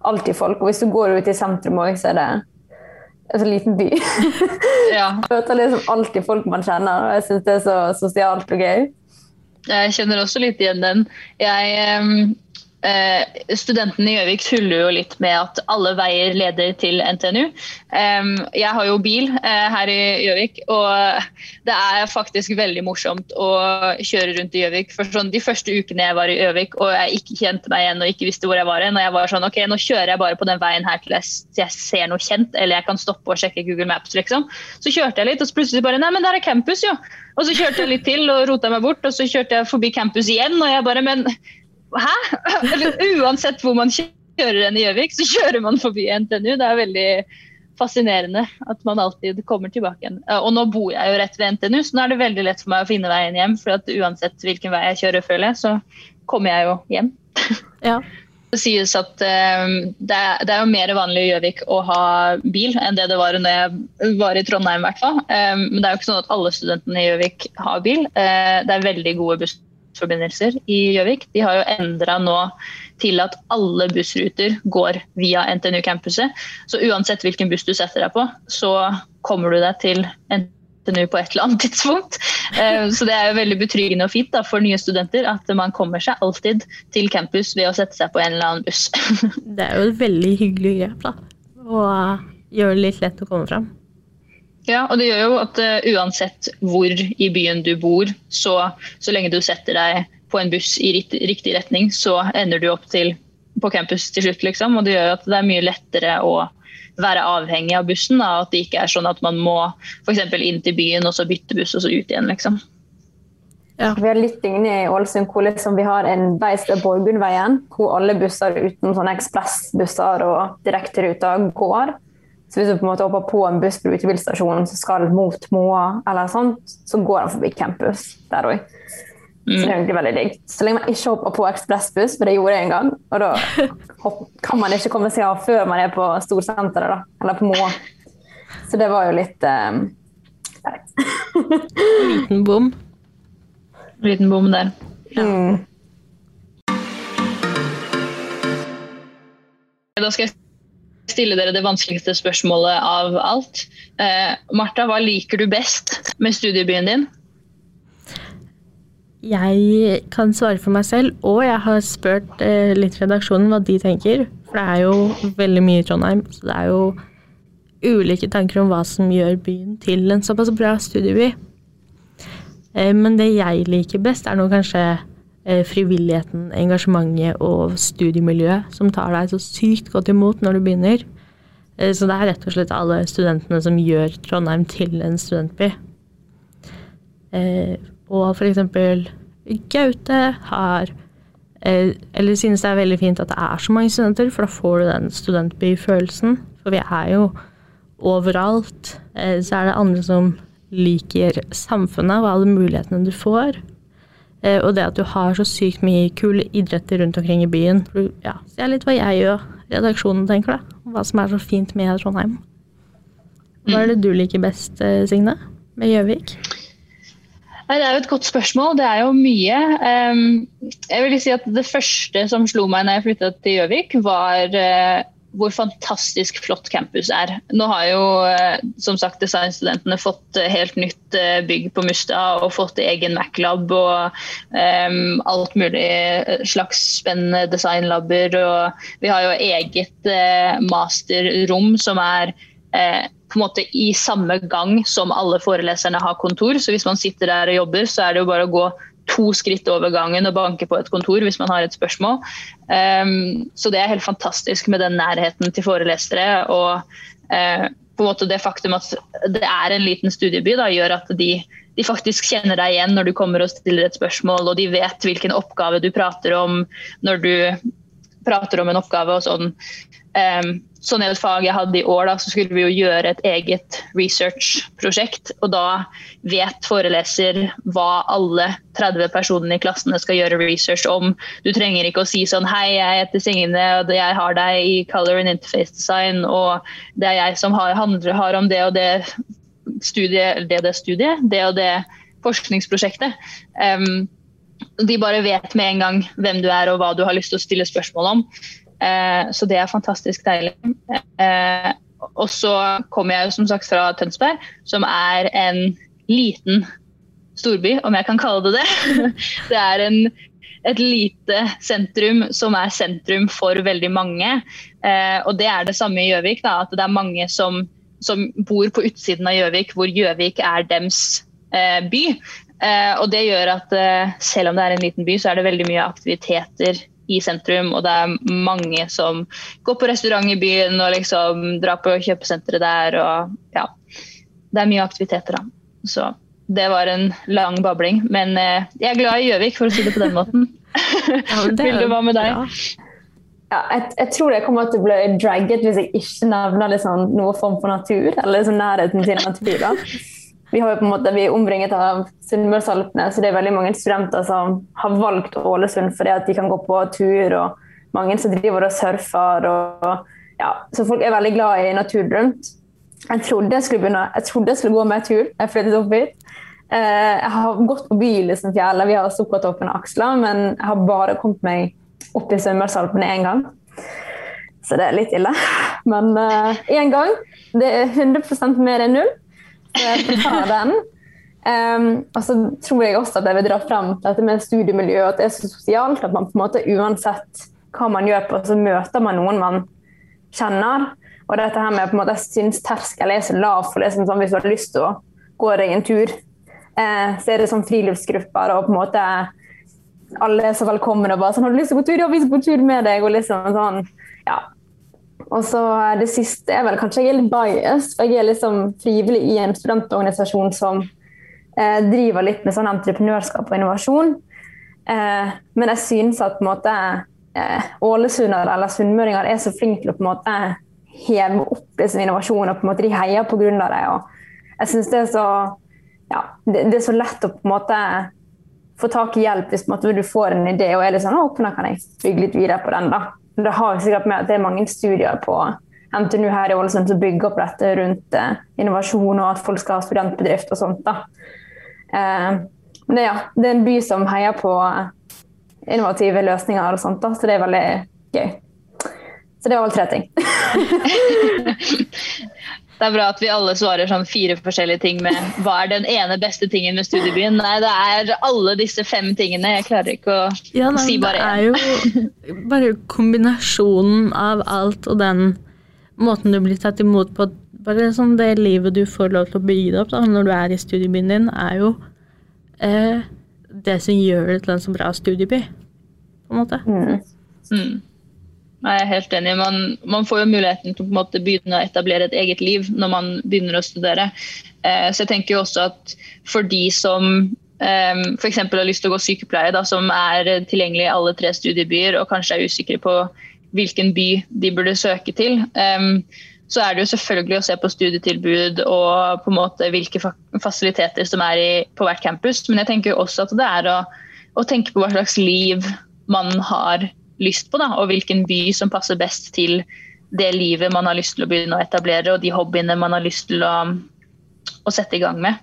alltid folk. Og hvis du går ut i sentrum òg, så er det en så liten by. ja. Møter liksom alltid folk man kjenner, og jeg syns det er så sosialt og gøy. Jeg kjenner også litt igjen den. Jeg Uh, studentene i Gjøvik tuller jo litt med at alle veier leder til NTNU. Eh, jeg har jo bil eh, her i Gjøvik, og det er faktisk veldig morsomt å kjøre rundt i Gjøvik. For sånn, De første ukene jeg var i Gjøvik og jeg ikke kjente meg igjen og ikke visste hvor jeg var, når jeg var sånn, ok, nå kjører jeg bare på den veien her til jeg, jeg ser noe kjent, eller jeg kan stoppe og sjekke Google Maps, liksom. Så kjørte jeg litt, og så plutselig bare Nei, men der er campus, jo! Og så kjørte jeg litt til og rota meg bort, og så kjørte jeg forbi campus igjen, og jeg bare Men Hæ? Eller, uansett hvor man kjører en i Gjøvik, så kjører man forbi NTNU. Det er veldig fascinerende at man alltid kommer tilbake igjen. Og nå bor jeg jo rett ved NTNU, så nå er det veldig lett for meg å finne veien hjem. For uansett hvilken vei jeg kjører, føler jeg, så kommer jeg jo hjem. Ja. Det sies at um, det, er, det, er, jo mer vanlig i Gjøvik å ha bil enn det det var når jeg var i Trondheim. I hvert fall. Um, men det er jo ikke sånn at alle studentene i Gjøvik har bil. Uh, det er veldig gode buss bussforbindelser i Gjøvik. De har jo endra nå til at alle bussruter går via NTNU-campuset. Så uansett hvilken buss du setter deg på, så kommer du deg til NTNU på et eller annet tidspunkt. Eh, så det er jo veldig betryggende og fint da, for nye studenter at man kommer seg alltid til campus ved å sette seg på en eller annen buss. Det er jo et veldig hyggelig grep, da. Og gjør det litt lett å komme fram. Ja, og det gjør jo at uh, uansett hvor i byen du bor, så, så lenge du setter deg på en buss i riktig, riktig retning, så ender du opp til, på campus til slutt. Liksom. Og det gjør at det er mye lettere å være avhengig av bussen. Da, at det ikke er sånn at man må f.eks. inn til byen og så bytte buss og så ut igjen. liksom. Ja. Vi har litt inne i Ålesund, hvor liksom vi har en vei som Borgundveien, hvor alle busser uten sånne ekspressbusser og direkteruter går. Så hvis du på en måte hopper på en buss på utebilstasjonen som skal mot Moa, eller sånt, så går den forbi campus der òg. Så det er egentlig veldig digg. Så lenge man ikke hopper på ekspressbuss, for det gjorde jeg en gang, og da kan man ikke komme seg av før man er på storsenteret, da, eller på Moa. Så det var jo litt um, Liten bom. Liten bom der. Ja. mm. Da skal jeg stille dere det vanskeligste spørsmålet av alt. Eh, Martha, hva liker du best med studiebyen din? Jeg kan svare for meg selv, og jeg har spurt eh, litt redaksjonen hva de tenker. For det er jo veldig mye i Trondheim, så det er jo ulike tanker om hva som gjør byen til en såpass bra studieby. Eh, men det jeg liker best, er nå kanskje frivilligheten, engasjementet og studiemiljøet som tar deg så sykt godt imot når du begynner. Eh, Så det er rett og slett alle studentene som gjør Trondheim til en studentby. Eh, og eksempel Gaute har eh, Eller synes det er veldig fint at det er så mange studenter, for da får du den studentbyfølelsen. For vi er jo overalt. Eh, så er det andre som liker samfunnet og alle mulighetene du får. Eh, og det at du har så sykt mye kule idretter rundt omkring i byen. Ja, så det er litt hva jeg og redaksjonen tenker, da. Hva som er så fint med Trondheim. Hva er det du liker best, eh, Signe? Med Gjøvik? Nei, Det er jo et godt spørsmål. Det er jo mye. Jeg vil si at Det første som slo meg når jeg flytta til Gjøvik, var eh, hvor fantastisk flott campus er. Nå har jo eh, som sagt designstudentene fått eh, helt nytt eh, bygg på Mustad og fått egen Mac-lab og um, alt mulig slags spennende designlabber. Og vi har jo eget uh, masterrom som er uh, på en måte i samme gang som alle foreleserne har kontor. Så hvis man sitter der og jobber, så er det jo bare å gå to skritt over gangen og banke på et kontor hvis man har et spørsmål. Um, så det er helt fantastisk med den nærheten til forelesere. Og uh, på en måte det faktum at det er en liten studieby, da, gjør at de, de faktisk kjenner deg igjen når du kommer og stiller et spørsmål, og de vet hvilken oppgave du prater om når du prater om en oppgave. og sånn. Um, sånn er et fag jeg hadde i år, da, så skulle vi jo gjøre et eget research-prosjekt. Og da vet foreleser hva alle 30 personene i klassene skal gjøre research om. Du trenger ikke å si sånn Hei, jeg heter Signe, og jeg har deg i Color and Interface Design, og det er jeg som har, handler, har om det og det studiet, det det studiet, det og det forskningsprosjektet. Um, de bare vet med en gang hvem du er og hva du har lyst til å stille spørsmål om. Eh, så det er fantastisk deilig. Eh, og så kommer jeg som sagt fra Tønsberg, som er en liten storby, om jeg kan kalle det det. Det er en, et lite sentrum som er sentrum for veldig mange. Eh, og det er det samme i Gjøvik. At det er mange som, som bor på utsiden av Gjøvik, hvor Gjøvik er dems by. Og det gjør at selv om det er en liten by, så er det veldig mye aktiviteter i sentrum. Og det er mange som går på restaurant i byen og liksom drar på kjøpesenteret der. Og ja, det er mye aktiviteter, da. Så det var en lang babling. Men eh, jeg er glad i Gjøvik, for å si det på den måten. Ja, det er Vilde, hva med deg? Ja, jeg, jeg tror jeg kommer til å bli dragget hvis jeg ikke nevner liksom noe form for natur. Eller liksom nærheten til natur. da. Vi har jo på en måte, vi er omringet av Sunnmørsalpene, så det er veldig mange studenter som har valgt Ålesund fordi at de kan gå på tur, og mange som driver og surfer. Og, ja, så folk er veldig glad i natur rundt. Jeg trodde jeg skulle, begynne, jeg trodde jeg skulle gå med tur. Jeg flyttet opp hit. Eh, jeg har gått på liksom, fjellet, vi har Sukkertoppen og Aksla, men jeg har bare kommet meg opp i Sunnmørsalpene én gang. Så det er litt ille. Men én gang. Det er 100% mer enn null. Ta den. Um, og så tror jeg også at jeg vil dra frem dette med studiemiljø, at det er så sosialt at man på en måte uansett hva man gjør på, så møter man noen man kjenner. Og dette her med på en måte, Jeg syns terskel er så lav for liksom, sånn, hvis du har lyst til å gå deg en tur. Eh, så er det sånn friluftsgrupper og på en måte alle er så velkomne og bare sånn 'Har du lyst til å gå tur?' 'Ja, vi skal gå tur med deg.' Og liksom sånn, ja. Og så det siste er vel kanskje jeg er litt biased, for jeg er liksom frivillig i en studentorganisasjon som eh, driver litt med sånn entreprenørskap og innovasjon. Eh, men jeg synes at på en måte eh, ålesundere eller sunnmøringer er så flinke til å på en måte heve opp liksom, innovasjon, og på en måte de heier på grunn det. Og jeg synes det er så ja, det, det, er så lett å på en måte få tak i hjelp hvis måte, du får en idé og er litt sånn, å, hvordan kan jeg bygge litt videre på den. da. Det har sikkert med at det er mange studier på NTNU her i Ålesund som bygger opp dette rundt eh, innovasjon og at folk skal ha studentbedrift og sånt. da. Eh, men ja, det er en by som heier på innovative løsninger og sånt, da, så det er veldig gøy. Så det var vel tre ting. det er bra at vi alle svarer sånn fire forskjellige ting med hva er den ene beste tingen med studiebyen. Nei, det er alle disse fem tingene. Jeg klarer ikke å ja, nei, si bare én. Det er jo bare kombinasjonen av alt og den måten du blir tatt imot på. Bare sånn det livet du får lov til å bygge opp da, når du er i studiebyen din, er jo eh, det som gjør det til en så bra studieby, på en måte. Mm. Mm. Jeg er helt enig. Man, man, får jo muligheten til å begynne å etablere et eget liv når man begynner å studere. Eh, så jeg tenker jo også at for de som eh, f.eks. har lyst til å gå sykepleie, da, som er tilgjengelig i alle tre studiebyer og kanskje er usikre på hvilken by de burde søke til, eh, så er det jo selvfølgelig å se på studietilbud og på en måte hvilke fasiliteter som er i, på hvert campus. Men jeg tenker jo også at det er å, å tenke på hva slags liv man har lyst på, da, og hvilken by som passer best til det livet man har lyst til å begynne å etablere, og de hobbyene man har lyst til å, å sette i gang med.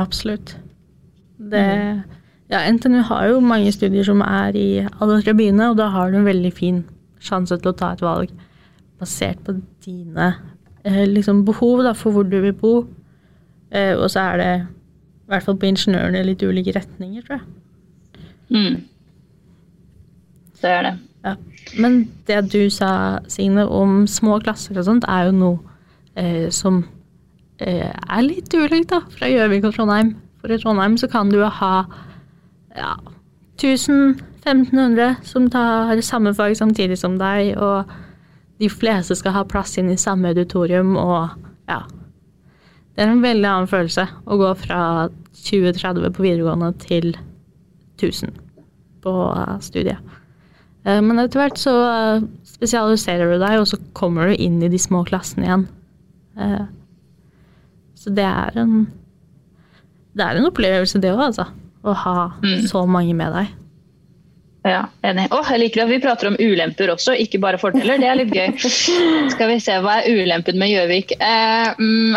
Absolutt. Det, ja, NTNU har jo mange studier som er i alle tre byene, og da har du en veldig fin sjanse til å ta et valg basert på dine eh, liksom, behov da, for hvor du vil bo. Eh, og så er det, i hvert fall på ingeniørene, litt ulike retninger, tror jeg. Mm det gjøre det. Ja. Men det du sa, Signe, om små klasser og sånt, er jo noe eh, som eh, er litt ulikt da, fra Gjøvik og Trondheim. For i Trondheim så kan du jo ha ja, 1000-1500 som tar samme fag samtidig som deg, og de fleste skal ha plass inn i samme auditorium, og ja. Det er en veldig annen følelse å gå fra 2030 på videregående til 1000 på studiet. Eh, men etter hvert så eh, spesialiserer du deg, og så kommer du inn i de små klassene igjen. Eh, så det er en Det er en opplevelse, det òg, altså. Å ha mm. så mange med deg. Ja, enig. Oh, jeg liker at vi prater om ulemper også, ikke bare fordeler. Det er litt gøy. Skal vi se, hva er ulempen med Gjøvik? Eh, mm,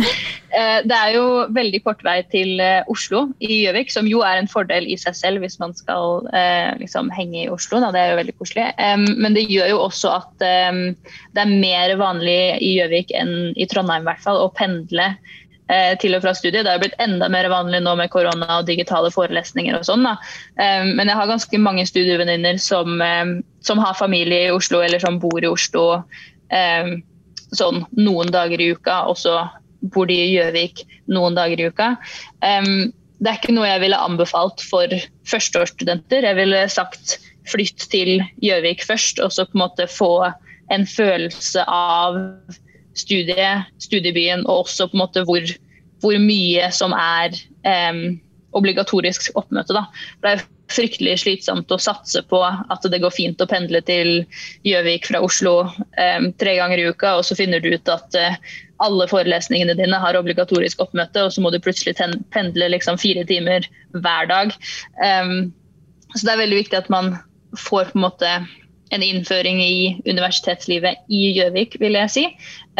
eh, det er jo veldig kort vei til eh, Oslo i Gjøvik, som jo er en fordel i seg selv hvis man skal eh, liksom henge i Oslo. Da. Det er jo veldig koselig. Eh, men det gjør jo også at det er mer vanlig i Gjøvik enn i Trondheim i hvert fall, å pendle til og fra studiet. Det har blitt enda mer vanlig nå med korona og digitale forelesninger og sånn. Eh, men jeg har ganske mange studievenninner som, eh, som, har familie i Oslo eller som bor i Oslo sånn noen dager i uka, og så bor de i Gjøvik noen dager i uka. Det er ikke noe jeg ville anbefalt for førsteårsstudenter. Jeg ville sagt flytt til Gjøvik først, og så på en måte få en følelse av studie, studiebyen, og også på en måte hvor, hvor mye som er um, obligatorisk oppmøte. Da. Det er fryktelig slitsomt å satse på at det går fint å pendle til Gjøvik fra Oslo um, tre ganger i uka, og så finner du ut at uh, alle forelesningene dine har obligatorisk oppmøte, og så må du plutselig pendle liksom, fire timer hver dag. Um, så det er veldig viktig at man får på en måte en innføring i universitetslivet i Gjøvik, vil jeg si.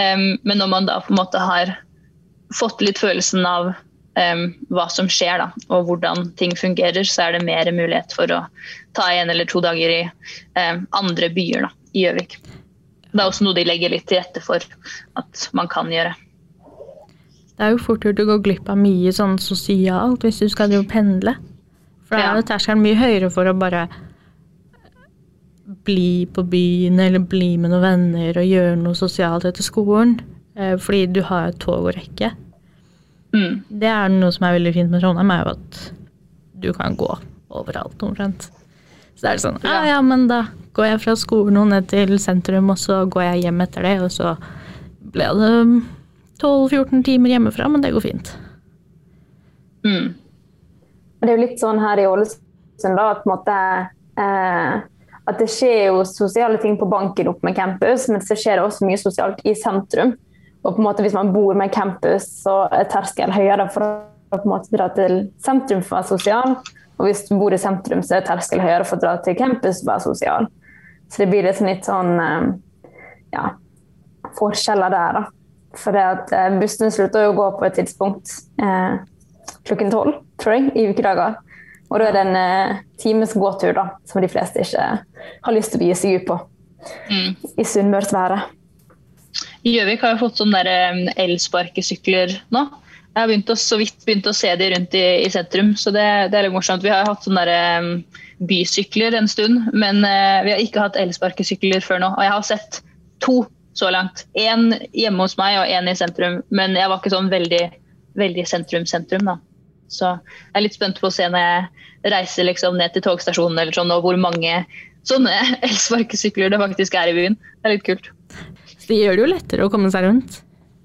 Um, men når man da på en måte har fått litt følelsen av um, hva som skjer, da, og hvordan ting fungerer, så er det mer mulighet for å ta en eller to dager i um, andre byer da, i Gjøvik. Det er også noe de legger litt til rette for at man kan gjøre. Det er jo fort gjort å gå glipp av mye sånn sosialt hvis du skal pendle. For da er jo terskelen mye høyere for å bare bli på byen eller bli med noen venner og gjøre noe sosialt etter skolen. Eh, fordi du har et tog å rekke. Mm. Det er noe som er veldig fint med Trondheim, er jo at du kan gå overalt omtrent. Så det er sånn ja ja, men da går jeg fra skolen og ned til sentrum, og så går jeg hjem etter det, og så ble det 12-14 timer hjemmefra, men det går fint. Mm. Det er jo litt sånn her i Ålesund da, at, på en måte, eh, at det skjer jo sosiale ting på banken opp med campus, men så skjer det også mye sosialt i sentrum. Og på en måte hvis man bor med campus, så er terskelen høyere for å på en måte dra til sentrum for å være sosial. Og hvis du bor i sentrum, så er terskelen høyere for å dra til campus for å være sosial. Så det blir liksom litt sånn eh, ja, forskjeller der, da. For det at eh, bussene slutter jo å gå på et tidspunkt eh, klokken tolv, tror jeg, i ukedager. Og da er det en eh, times gåtur da, som de fleste ikke har lyst til å begi seg ut på Mm. i sunnmørsværet. Gjøvik har jo fått sånne der, eh, elsparkesykler nå. Jeg har begynt å, så vidt begynt å se de rundt i, i sentrum, så det, det er litt morsomt. Vi har hatt sånne der, um, bysykler en stund, men uh, vi har ikke hatt elsparkesykler før nå. Og jeg har sett to så langt. Én hjemme hos meg og én i sentrum, men jeg var ikke sånn veldig, veldig sentrum-sentrum. da. Så jeg er litt spent på å se når jeg reiser liksom ned til togstasjonen eller sånn, og hvor mange sånne elsparkesykler det faktisk er i byen. Det er litt kult. Så det gjør det jo lettere å komme seg rundt.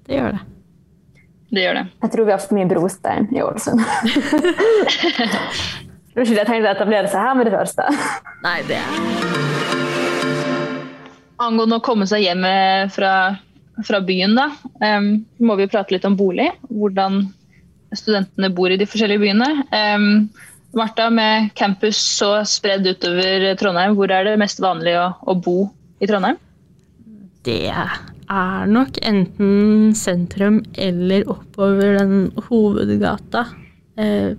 Det gjør det. Det gjør det. Jeg tror vi har for mye brostein i Ålesund. Det var ikke det jeg tenkte å etablere seg her med det første. Nei, det er Angående å komme seg hjem eh, fra, fra byen, da, um, må vi prate litt om bolig. Hvordan studentene bor i de forskjellige byene. Um, Martha, med campus så spredd utover Trondheim, hvor er det mest vanlig å, å bo i Trondheim? Det er nok enten sentrum eller oppover den hovedgata. Eh,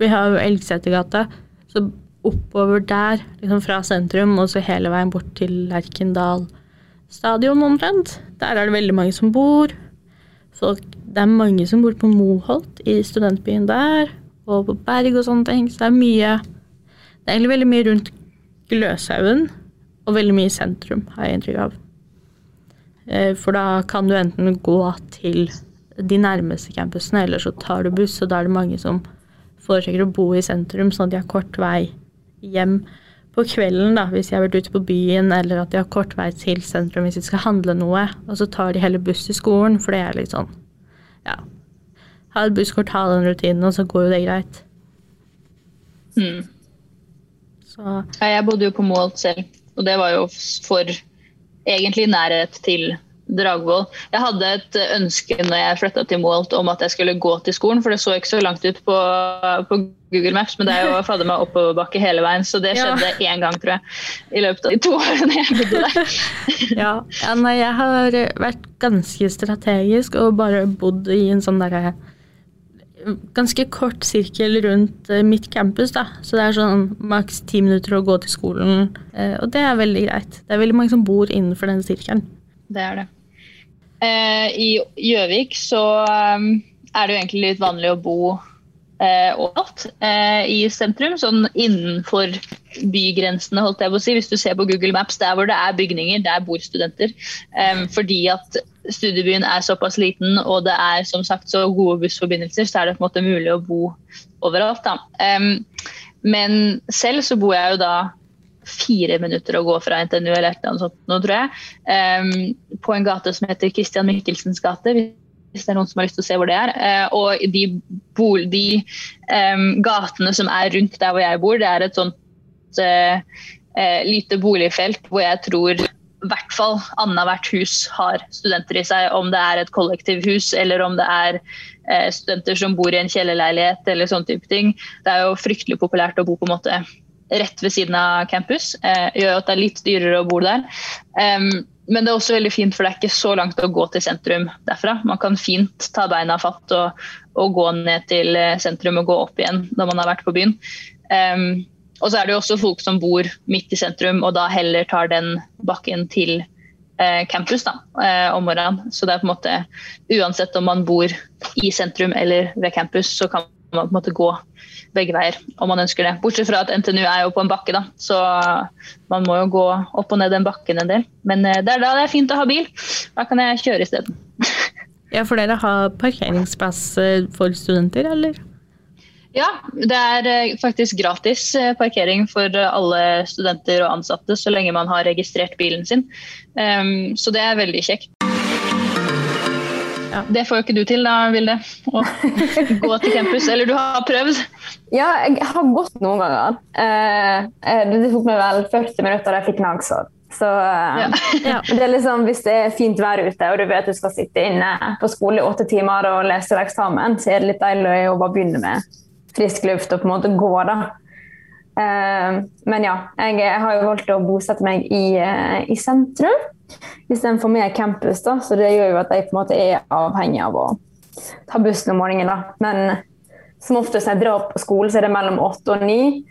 vi har jo Elgsetergata, så oppover der, liksom fra sentrum og så hele veien bort til Lerkendal stadion omtrent. Der er det veldig mange som bor. Folk, det er mange som bor på Moholt, i studentbyen der, og på Berg og sånne ting. Så det er mye Det er egentlig veldig mye rundt Gløshaugen, og veldig mye i sentrum, har jeg inntrykk av. Eh, For da kan du enten gå til de nærmeste campusene, eller så tar du buss, og da er det mange som foretrekker å bo i sentrum, sånn at de har kort vei hjem på kvelden, da, hvis de har vært ute på byen, eller at de har kort vei til sentrum hvis de skal handle noe, og så tar de heller buss til skolen, for det er litt sånn, ja Ha et busskort, ha den rutinen, og så går jo det greit. Mm. Så Ja, Jeg bodde jo på Moholt selv, og det var jo for egentlig nærhet til Dragvoll. Jeg hadde et ønske når jeg flytta til Moholt om at jeg skulle gå til skolen, for det så ikke så langt ut på, på Google Maps, men det er jo fadder meg oppoverbakke hele veien, så det Ja. skjedde én gang, tror jeg, i løpet av de to årene jeg bodde der. ja, ja nei, jeg har vært ganske strategisk og bare bodd i en sånn derre ganske kort sirkel rundt eh, mitt campus, da. Så det er sånn maks ti minutter å gå til skolen, eh, og det er veldig greit. Det er veldig mange som bor innenfor den sirkelen. Det er det. Eh, I Gjøvik så um, er det jo egentlig litt vanlig å bo eh, overalt eh, i sentrum, sånn innenfor bygrensene, holdt jeg på å si. Hvis du ser på Google Maps, der hvor det er bygninger, der bor studenter. Fordi at studiebyen er såpass liten og det er som sagt så gode bussforbindelser, så er det på en måte mulig å bo overalt. Da. Men selv så bor jeg jo da fire minutter å gå fra NTNU eller et sånt tror jeg. Um, på en gate som heter Christian Michelsens gate. Hvis det er noen som har lyst til å se hvor det er. Uh, og de, bol, de um, gatene som er rundt der hvor jeg bor, det er et sånt uh, uh, lite boligfelt hvor jeg tror i hvert fall annethvert hus har studenter i seg. Om det er et kollektivhus eller om det er eh, studenter som bor i en kjellerleilighet eller sånne type ting. Det er jo fryktelig populært å bo på en måte rett ved siden av campus. Eh, gjør at det er litt dyrere å bo der. Um, men det er også veldig fint, for det er ikke så langt å gå til sentrum derfra. Man kan fint ta beina fatt og, og gå ned til eh, sentrum og gå opp igjen når man har vært på byen. Um, og så er det jo også folk som bor midt i sentrum, og da heller tar den bakken til eh, campus da, eh, om morgenen. Så det er på en måte, uansett om man bor i sentrum eller ved campus, så kan man på en måte gå begge veier om man ønsker det. Bortsett fra at NTNU er jo på en bakke, da, så man må jo gå opp og ned den bakken en del. Men eh, det er da det er fint å ha bil. Da kan jeg kjøre isteden. Ja, for dere har parkeringsplass eh, for studenter, eller? Ja, det er eh, faktisk gratis parkering for alle studenter og ansatte så lenge man har registrert bilen sin. Um, så det er veldig kjekt. Ja. Det får jo ikke du til, da, Vilde. Å gå til campus. Eller du har prøvd? Ja, jeg har gått noen ganger. Eh, det tok meg vel 40 minutter da jeg fikk nagsår. Så ja. Ja. det er liksom, Hvis det er fint vær ute og du vet du skal sitte inne på skole i åtte timer og lese eksamen, så er det litt deilig å bare begynne med frisk luft og på en måte gå. da. Men ja, jeg, har jo valgt å bosette meg i, i sentrum istedenfor med campus. da, Så det gjør jo at jeg på en måte er avhengig av å ta bussen om morgenen. da. Men som oftest når jeg drar på skole, så er det mellom åtte og ni.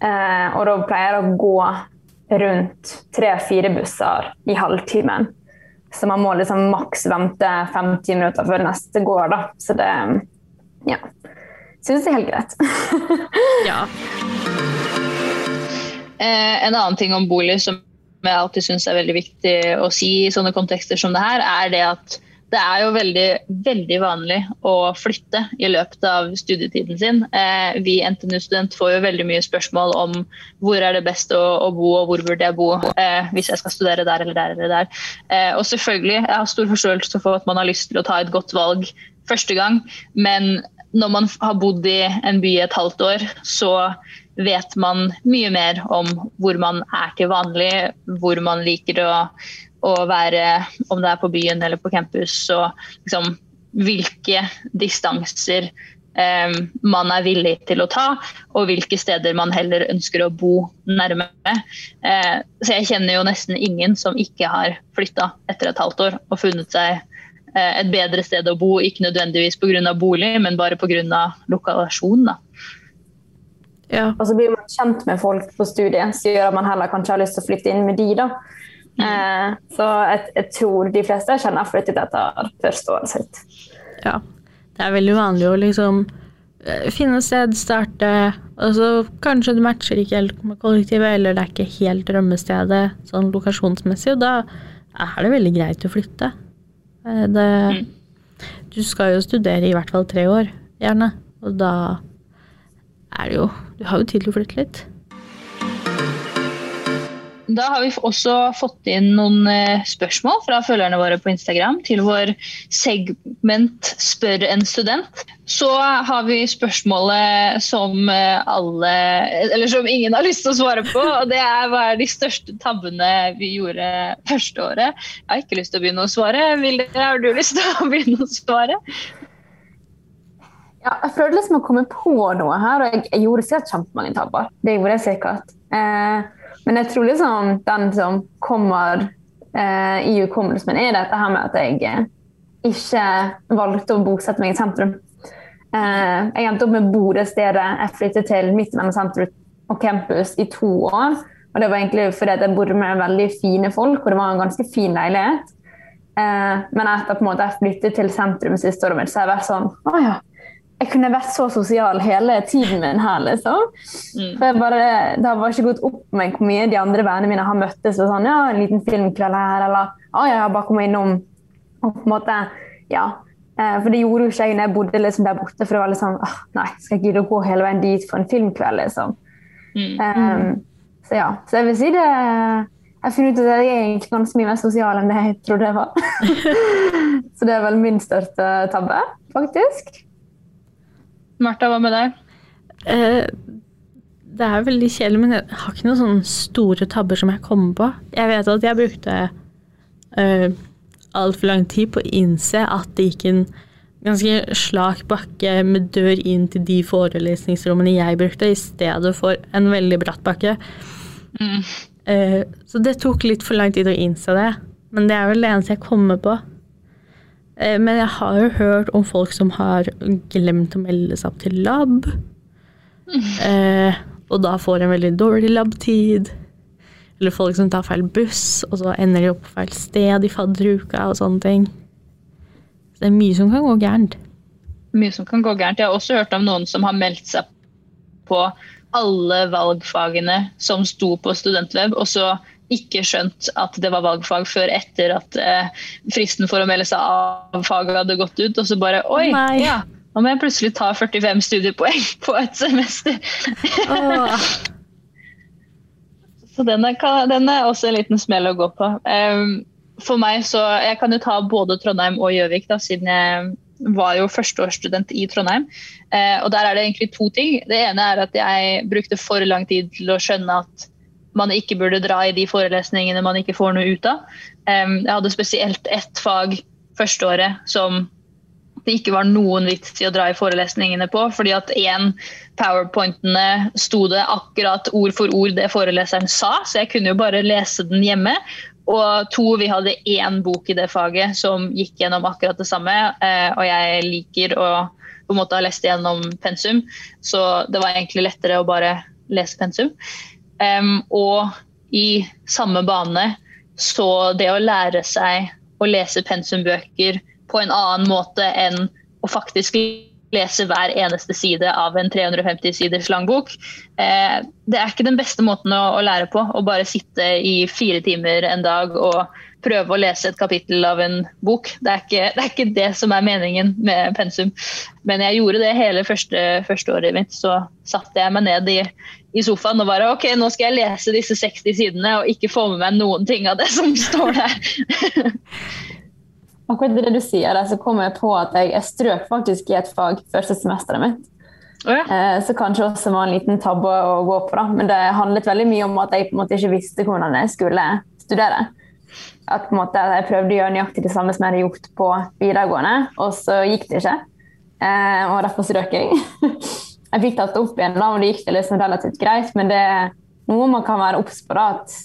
Eh, og da pleier jeg å gå rundt tre-fire busser i halvtimen. Så man må liksom maks vente 50 minutter før neste går. da. Så det ja. Syns det er helt greit. ja. Eh, en annen ting om bolig som jeg alltid syns er veldig viktig å si i sånne kontekster som det her, er det at det er jo veldig, veldig vanlig å flytte i løpet av studietiden sin. Eh, vi NTNU-student får jo veldig mye spørsmål om hvor er det best å, å bo, og hvor burde jeg bo eh, hvis jeg skal studere der eller der. eller der. Eh, og selvfølgelig, jeg har stor forståelse for at man har lyst til å ta et godt valg første gang, men når man har bodd i en by et halvt år, så vet man mye mer om hvor man er til vanlig, hvor man liker å å være, om det er på byen eller på campus, og liksom, hvilke distanser eh, man er villig til å ta, og hvilke steder man heller ønsker å bo nærme. Eh, så jeg kjenner jo nesten ingen som ikke har flytta etter et halvt år og funnet seg et bedre sted å bo, ikke nødvendigvis pga. bolig, men bare pga. lokasjon. Da. Ja. Og så blir man kjent med folk på studiet, så gjør at man heller kanskje har lyst til å flytte inn med de. da. Eh, så jeg, jeg, tror de fleste kjenner flyttet etter første året sitt. Ja. Det er veldig vanlig å liksom eh, finne sted, starte, og så kanskje du matcher ikke helt med kollektivet, eller det er ikke helt drømmestedet sånn lokasjonsmessig, og da er det veldig greit å flytte. Eh, mm. du skal jo studere i hvert fall tre år, gjerne, og da er det jo Du har jo tid til å flytte litt. Da har vi også fått inn noen eh, spørsmål fra følgerne våre på Instagram til vår segment 'Spør en student'. Så har vi spørsmålet som eh, alle Eller som ingen har lyst til å svare på. og Det er hva er de største tabbene vi gjorde første året. Jeg har ikke lyst til å begynne å svare. Vilde, har du lyst til å begynne å svare? Ja, jeg prøvde liksom å komme på noe her, og jeg, jeg gjorde sikkert kjempemange tabber. Det gjorde jeg sikkert. Eh, men jeg tror liksom den som kommer eh, i hukommelsen er dette her med at jeg eh, ikke valgte å bosette meg i sentrum. Eh, jeg endte opp med Bodø stedet jeg flyttet til midt mellom sentrum og campus i to år. Og det var egentlig fordi jeg bodde med veldig fine folk, og det var en ganske fin leilighet. Eh, men etter måte jeg flyttet til sentrum siste året mitt, så har jeg vært sånn Å ja, jeg kunne vært så sosial hele tiden min her, liksom. Mm. For bare, Det har bare ikke gått opp med meg hvor mye de andre vennene mine har møttes og sånn, ja, en liten filmkveld her, eller å, jeg har bare kommet innom og på en måte, ja. Eh, for det gjorde jo ikke jeg når jeg bodde liksom der borte, for det var litt sånn åh, nei, skal jeg gidde å gå hele veien dit for en filmkveld, liksom. Mm. Um, så ja, så jeg vil si det Jeg har funnet ut at jeg er egentlig ganske mye mer sosial enn det jeg trodde jeg var. så det er vel min største tabbe, faktisk. Martha, hva med deg? Uh, det er veldig kjedelig, men jeg har ikke noen sånne store tabber som jeg kommer på. Jeg vet at jeg brukte uh, altfor lang tid på å innse at det gikk en ganske slak bakke med dør inn til de forelesningsrommene jeg brukte, i stedet for en veldig bratt bakke. Mm. Uh, så det tok litt for lang tid å innse det. Men det er vel det eneste jeg kommer på. Eh, men jeg har jo hørt om folk som har glemt å melde seg opp til lab. Eh, og da får en veldig dårlig lab-tid. Eller folk som tar feil buss, og så ender de opp på feil sted i fadderuka og sånne ting. Så det er mye som kan gå gærent. Mye som kan gå gærent. Jeg har også hørt om noen som har meldt seg på alle valgfagene som sto på Studentweb, og så ikke skjønt at det var valgfag før etter at eh, fristen for å melde seg av faget hadde gått ut. Og så bare Oi, ja, nå må jeg plutselig ta 45 studiepoeng på et semester. Så den er, den er også en liten smell å gå på. Um, for meg så, Jeg kan jo ta både Trondheim og Gjøvik, da, siden jeg var jo førsteårsstudent i Trondheim. Eh, og Der er det egentlig to ting. Det ene er at jeg brukte for lang tid til å skjønne at man ikke burde dra i de forelesningene man ikke får noe ut av. Jeg hadde spesielt ett fag førsteåret som det ikke var noen vits i å dra i forelesningene på, fordi at én powerpointene sto det akkurat ord for ord det foreleseren sa, så jeg kunne jo bare lese den hjemme. Og to, vi hadde én bok i det faget som gikk gjennom akkurat det samme, eh, og jeg liker å på en måte ha lest gjennom pensum, så det var egentlig lettere å bare lese pensum. Em, og i samme bane så det å lære seg å lese pensumbøker på en annen måte enn å faktisk lese hver eneste side av en 350 siders lang bok. Eh, det er ikke den beste måten å, å lære på. Å bare sitte i fire timer en dag og prøve å lese et kapittel av en bok. Det er ikke det, er ikke det som er meningen med pensum. Men jeg gjorde det hele første, første året mitt. Så satte jeg meg ned i, i sofaen og bare ok, nå skal jeg lese disse 60 sidene og ikke få med meg noen ting av det som står der. Akkurat det du sier, der, så kom jeg på at jeg, jeg strøk faktisk i et fag første semesteret mitt. Oh, ja. Eh, så kanskje også var en liten tabbe å gå på. da. Men det handlet veldig mye om at jeg på en måte ikke visste hvordan jeg skulle studere. At på en måte jeg prøvde å gjøre nøyaktig det samme som jeg hadde gjort på videregående, og så gikk det ikke. Eh, og derfor strøk jeg. jeg fikk tatt det opp igjen, da, og det gikk det liksom relativt greit. Men det er noe man kan være obs på. da, at,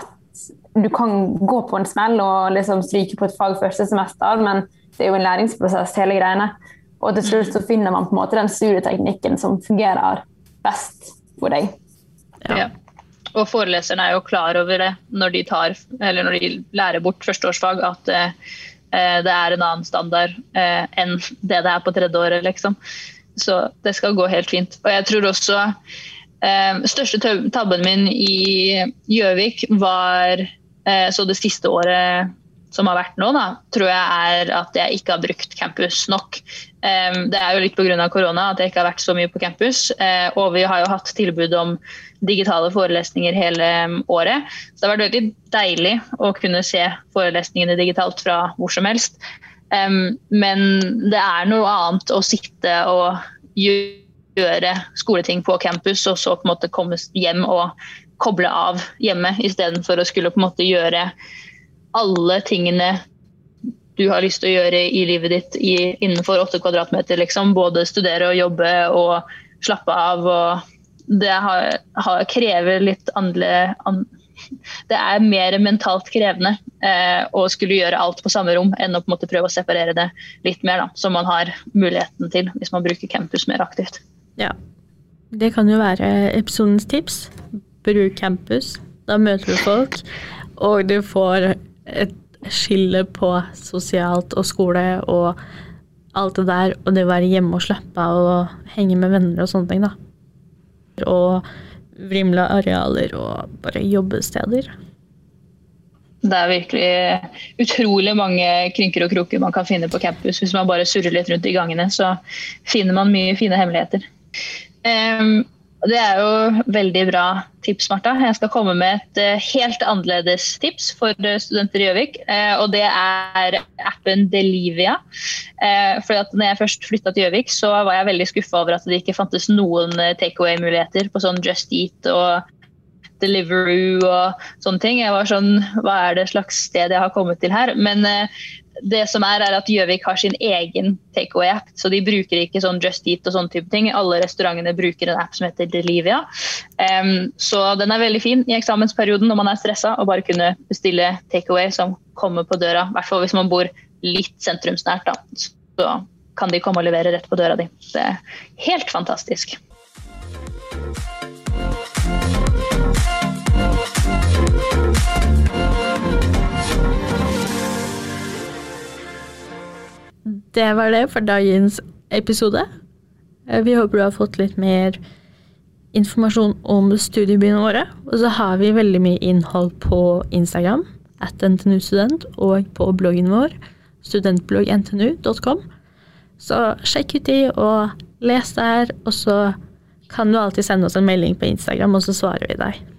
at du kan gå på en smell og liksom stryke på et fag første semester, men det er jo en læringsprosess, hele greiene. Og til slutt så finner man på en måte den studieteknikken som fungerer best for deg. Ja. Og foreleserne er jo klar over det når de, tar, eller når de lærer bort førsteårsfag, at eh, eh, det er en annen standard eh, enn det det er på tredje året, Liksom. Så det skal gå helt fint. Og jeg tror også eh, største tabben min i Gjøvik var eh, så det siste året som har vært nå, da, tror jeg er at jeg ikke har brukt campus nok. Eh, det er jo litt pga. korona at jeg ikke har vært så mye på campus. eh, og vi har jo hatt tilbud om digitale forelesninger hele mm, året. Så det har vært veldig deilig å kunne se forelesningene digitalt fra hvor som helst. Em, men det er noe annet å sitte og gjøre skoleting på campus, og så på en måte komme hjem og koble av hjemme, istedenfor å skulle på en måte gjøre alle tingene du har lyst til å gjøre i livet ditt i, innenfor åtte kvadratmeter. Liksom. Både studere og jobbe og slappe av. Og det har, har, krever litt andre an, Det er mer mentalt krevende eh, å skulle gjøre alt på samme rom enn å på en måte prøve å separere det litt mer, da, som man har muligheten til hvis man bruker campus mer aktivt. Ja. Det kan jo være episodens tips. Bruk campus. Da møter du folk, og du får et skille på sosialt og skole og alt det der, og det å være hjemme og slappe av og henge med venner og sånne ting, da. Og vrimle arealer og bare jobbesteder. Det er virkelig utrolig mange krynker og kroker man kan finne på campus. Hvis man bare surrer litt rundt i gangene, så finner man mye fine hemmeligheter. Det er jo veldig bra tips, Martha. Jeg skal komme med et eh, helt annerledes tips for eh, studenter i Gjøvik. eh, Og det er appen Delivia. Fordi For at når jeg først flytta til Gjøvik, så var jeg veldig skuffa over at det ikke fantes noen takeaway-muligheter på sånn Just Eat og Deliveroo og sånne ting. Jeg var sånn Hva er det slags sted jeg har kommet til her? Men det som er, er at Gjøvik har sin egen takeaway-app, så de bruker ikke sånn Just Eat og sånne type ting. Alle restaurantene bruker en app som heter Delivia. Um, så den er veldig fin i eksamensperioden når man er stressa og bare kunne bestille takeaway som kommer på døra. I hvert fall hvis man bor litt sentrumsnært, da. Så kan de komme og levere rett på døra di. Det er helt fantastisk. Det var det for dagens episode. Eh, Vi håper du har fått litt mer informasjon om studiebyene våre. Og så har vi veldig mye innhold på Instagram, at ntnustudent, og på bloggen vår, studentblogg.ntnu.com. Så sjekk ut de, og les der, og så kan du alltid sende oss en melding på Instagram, og så svarer vi deg.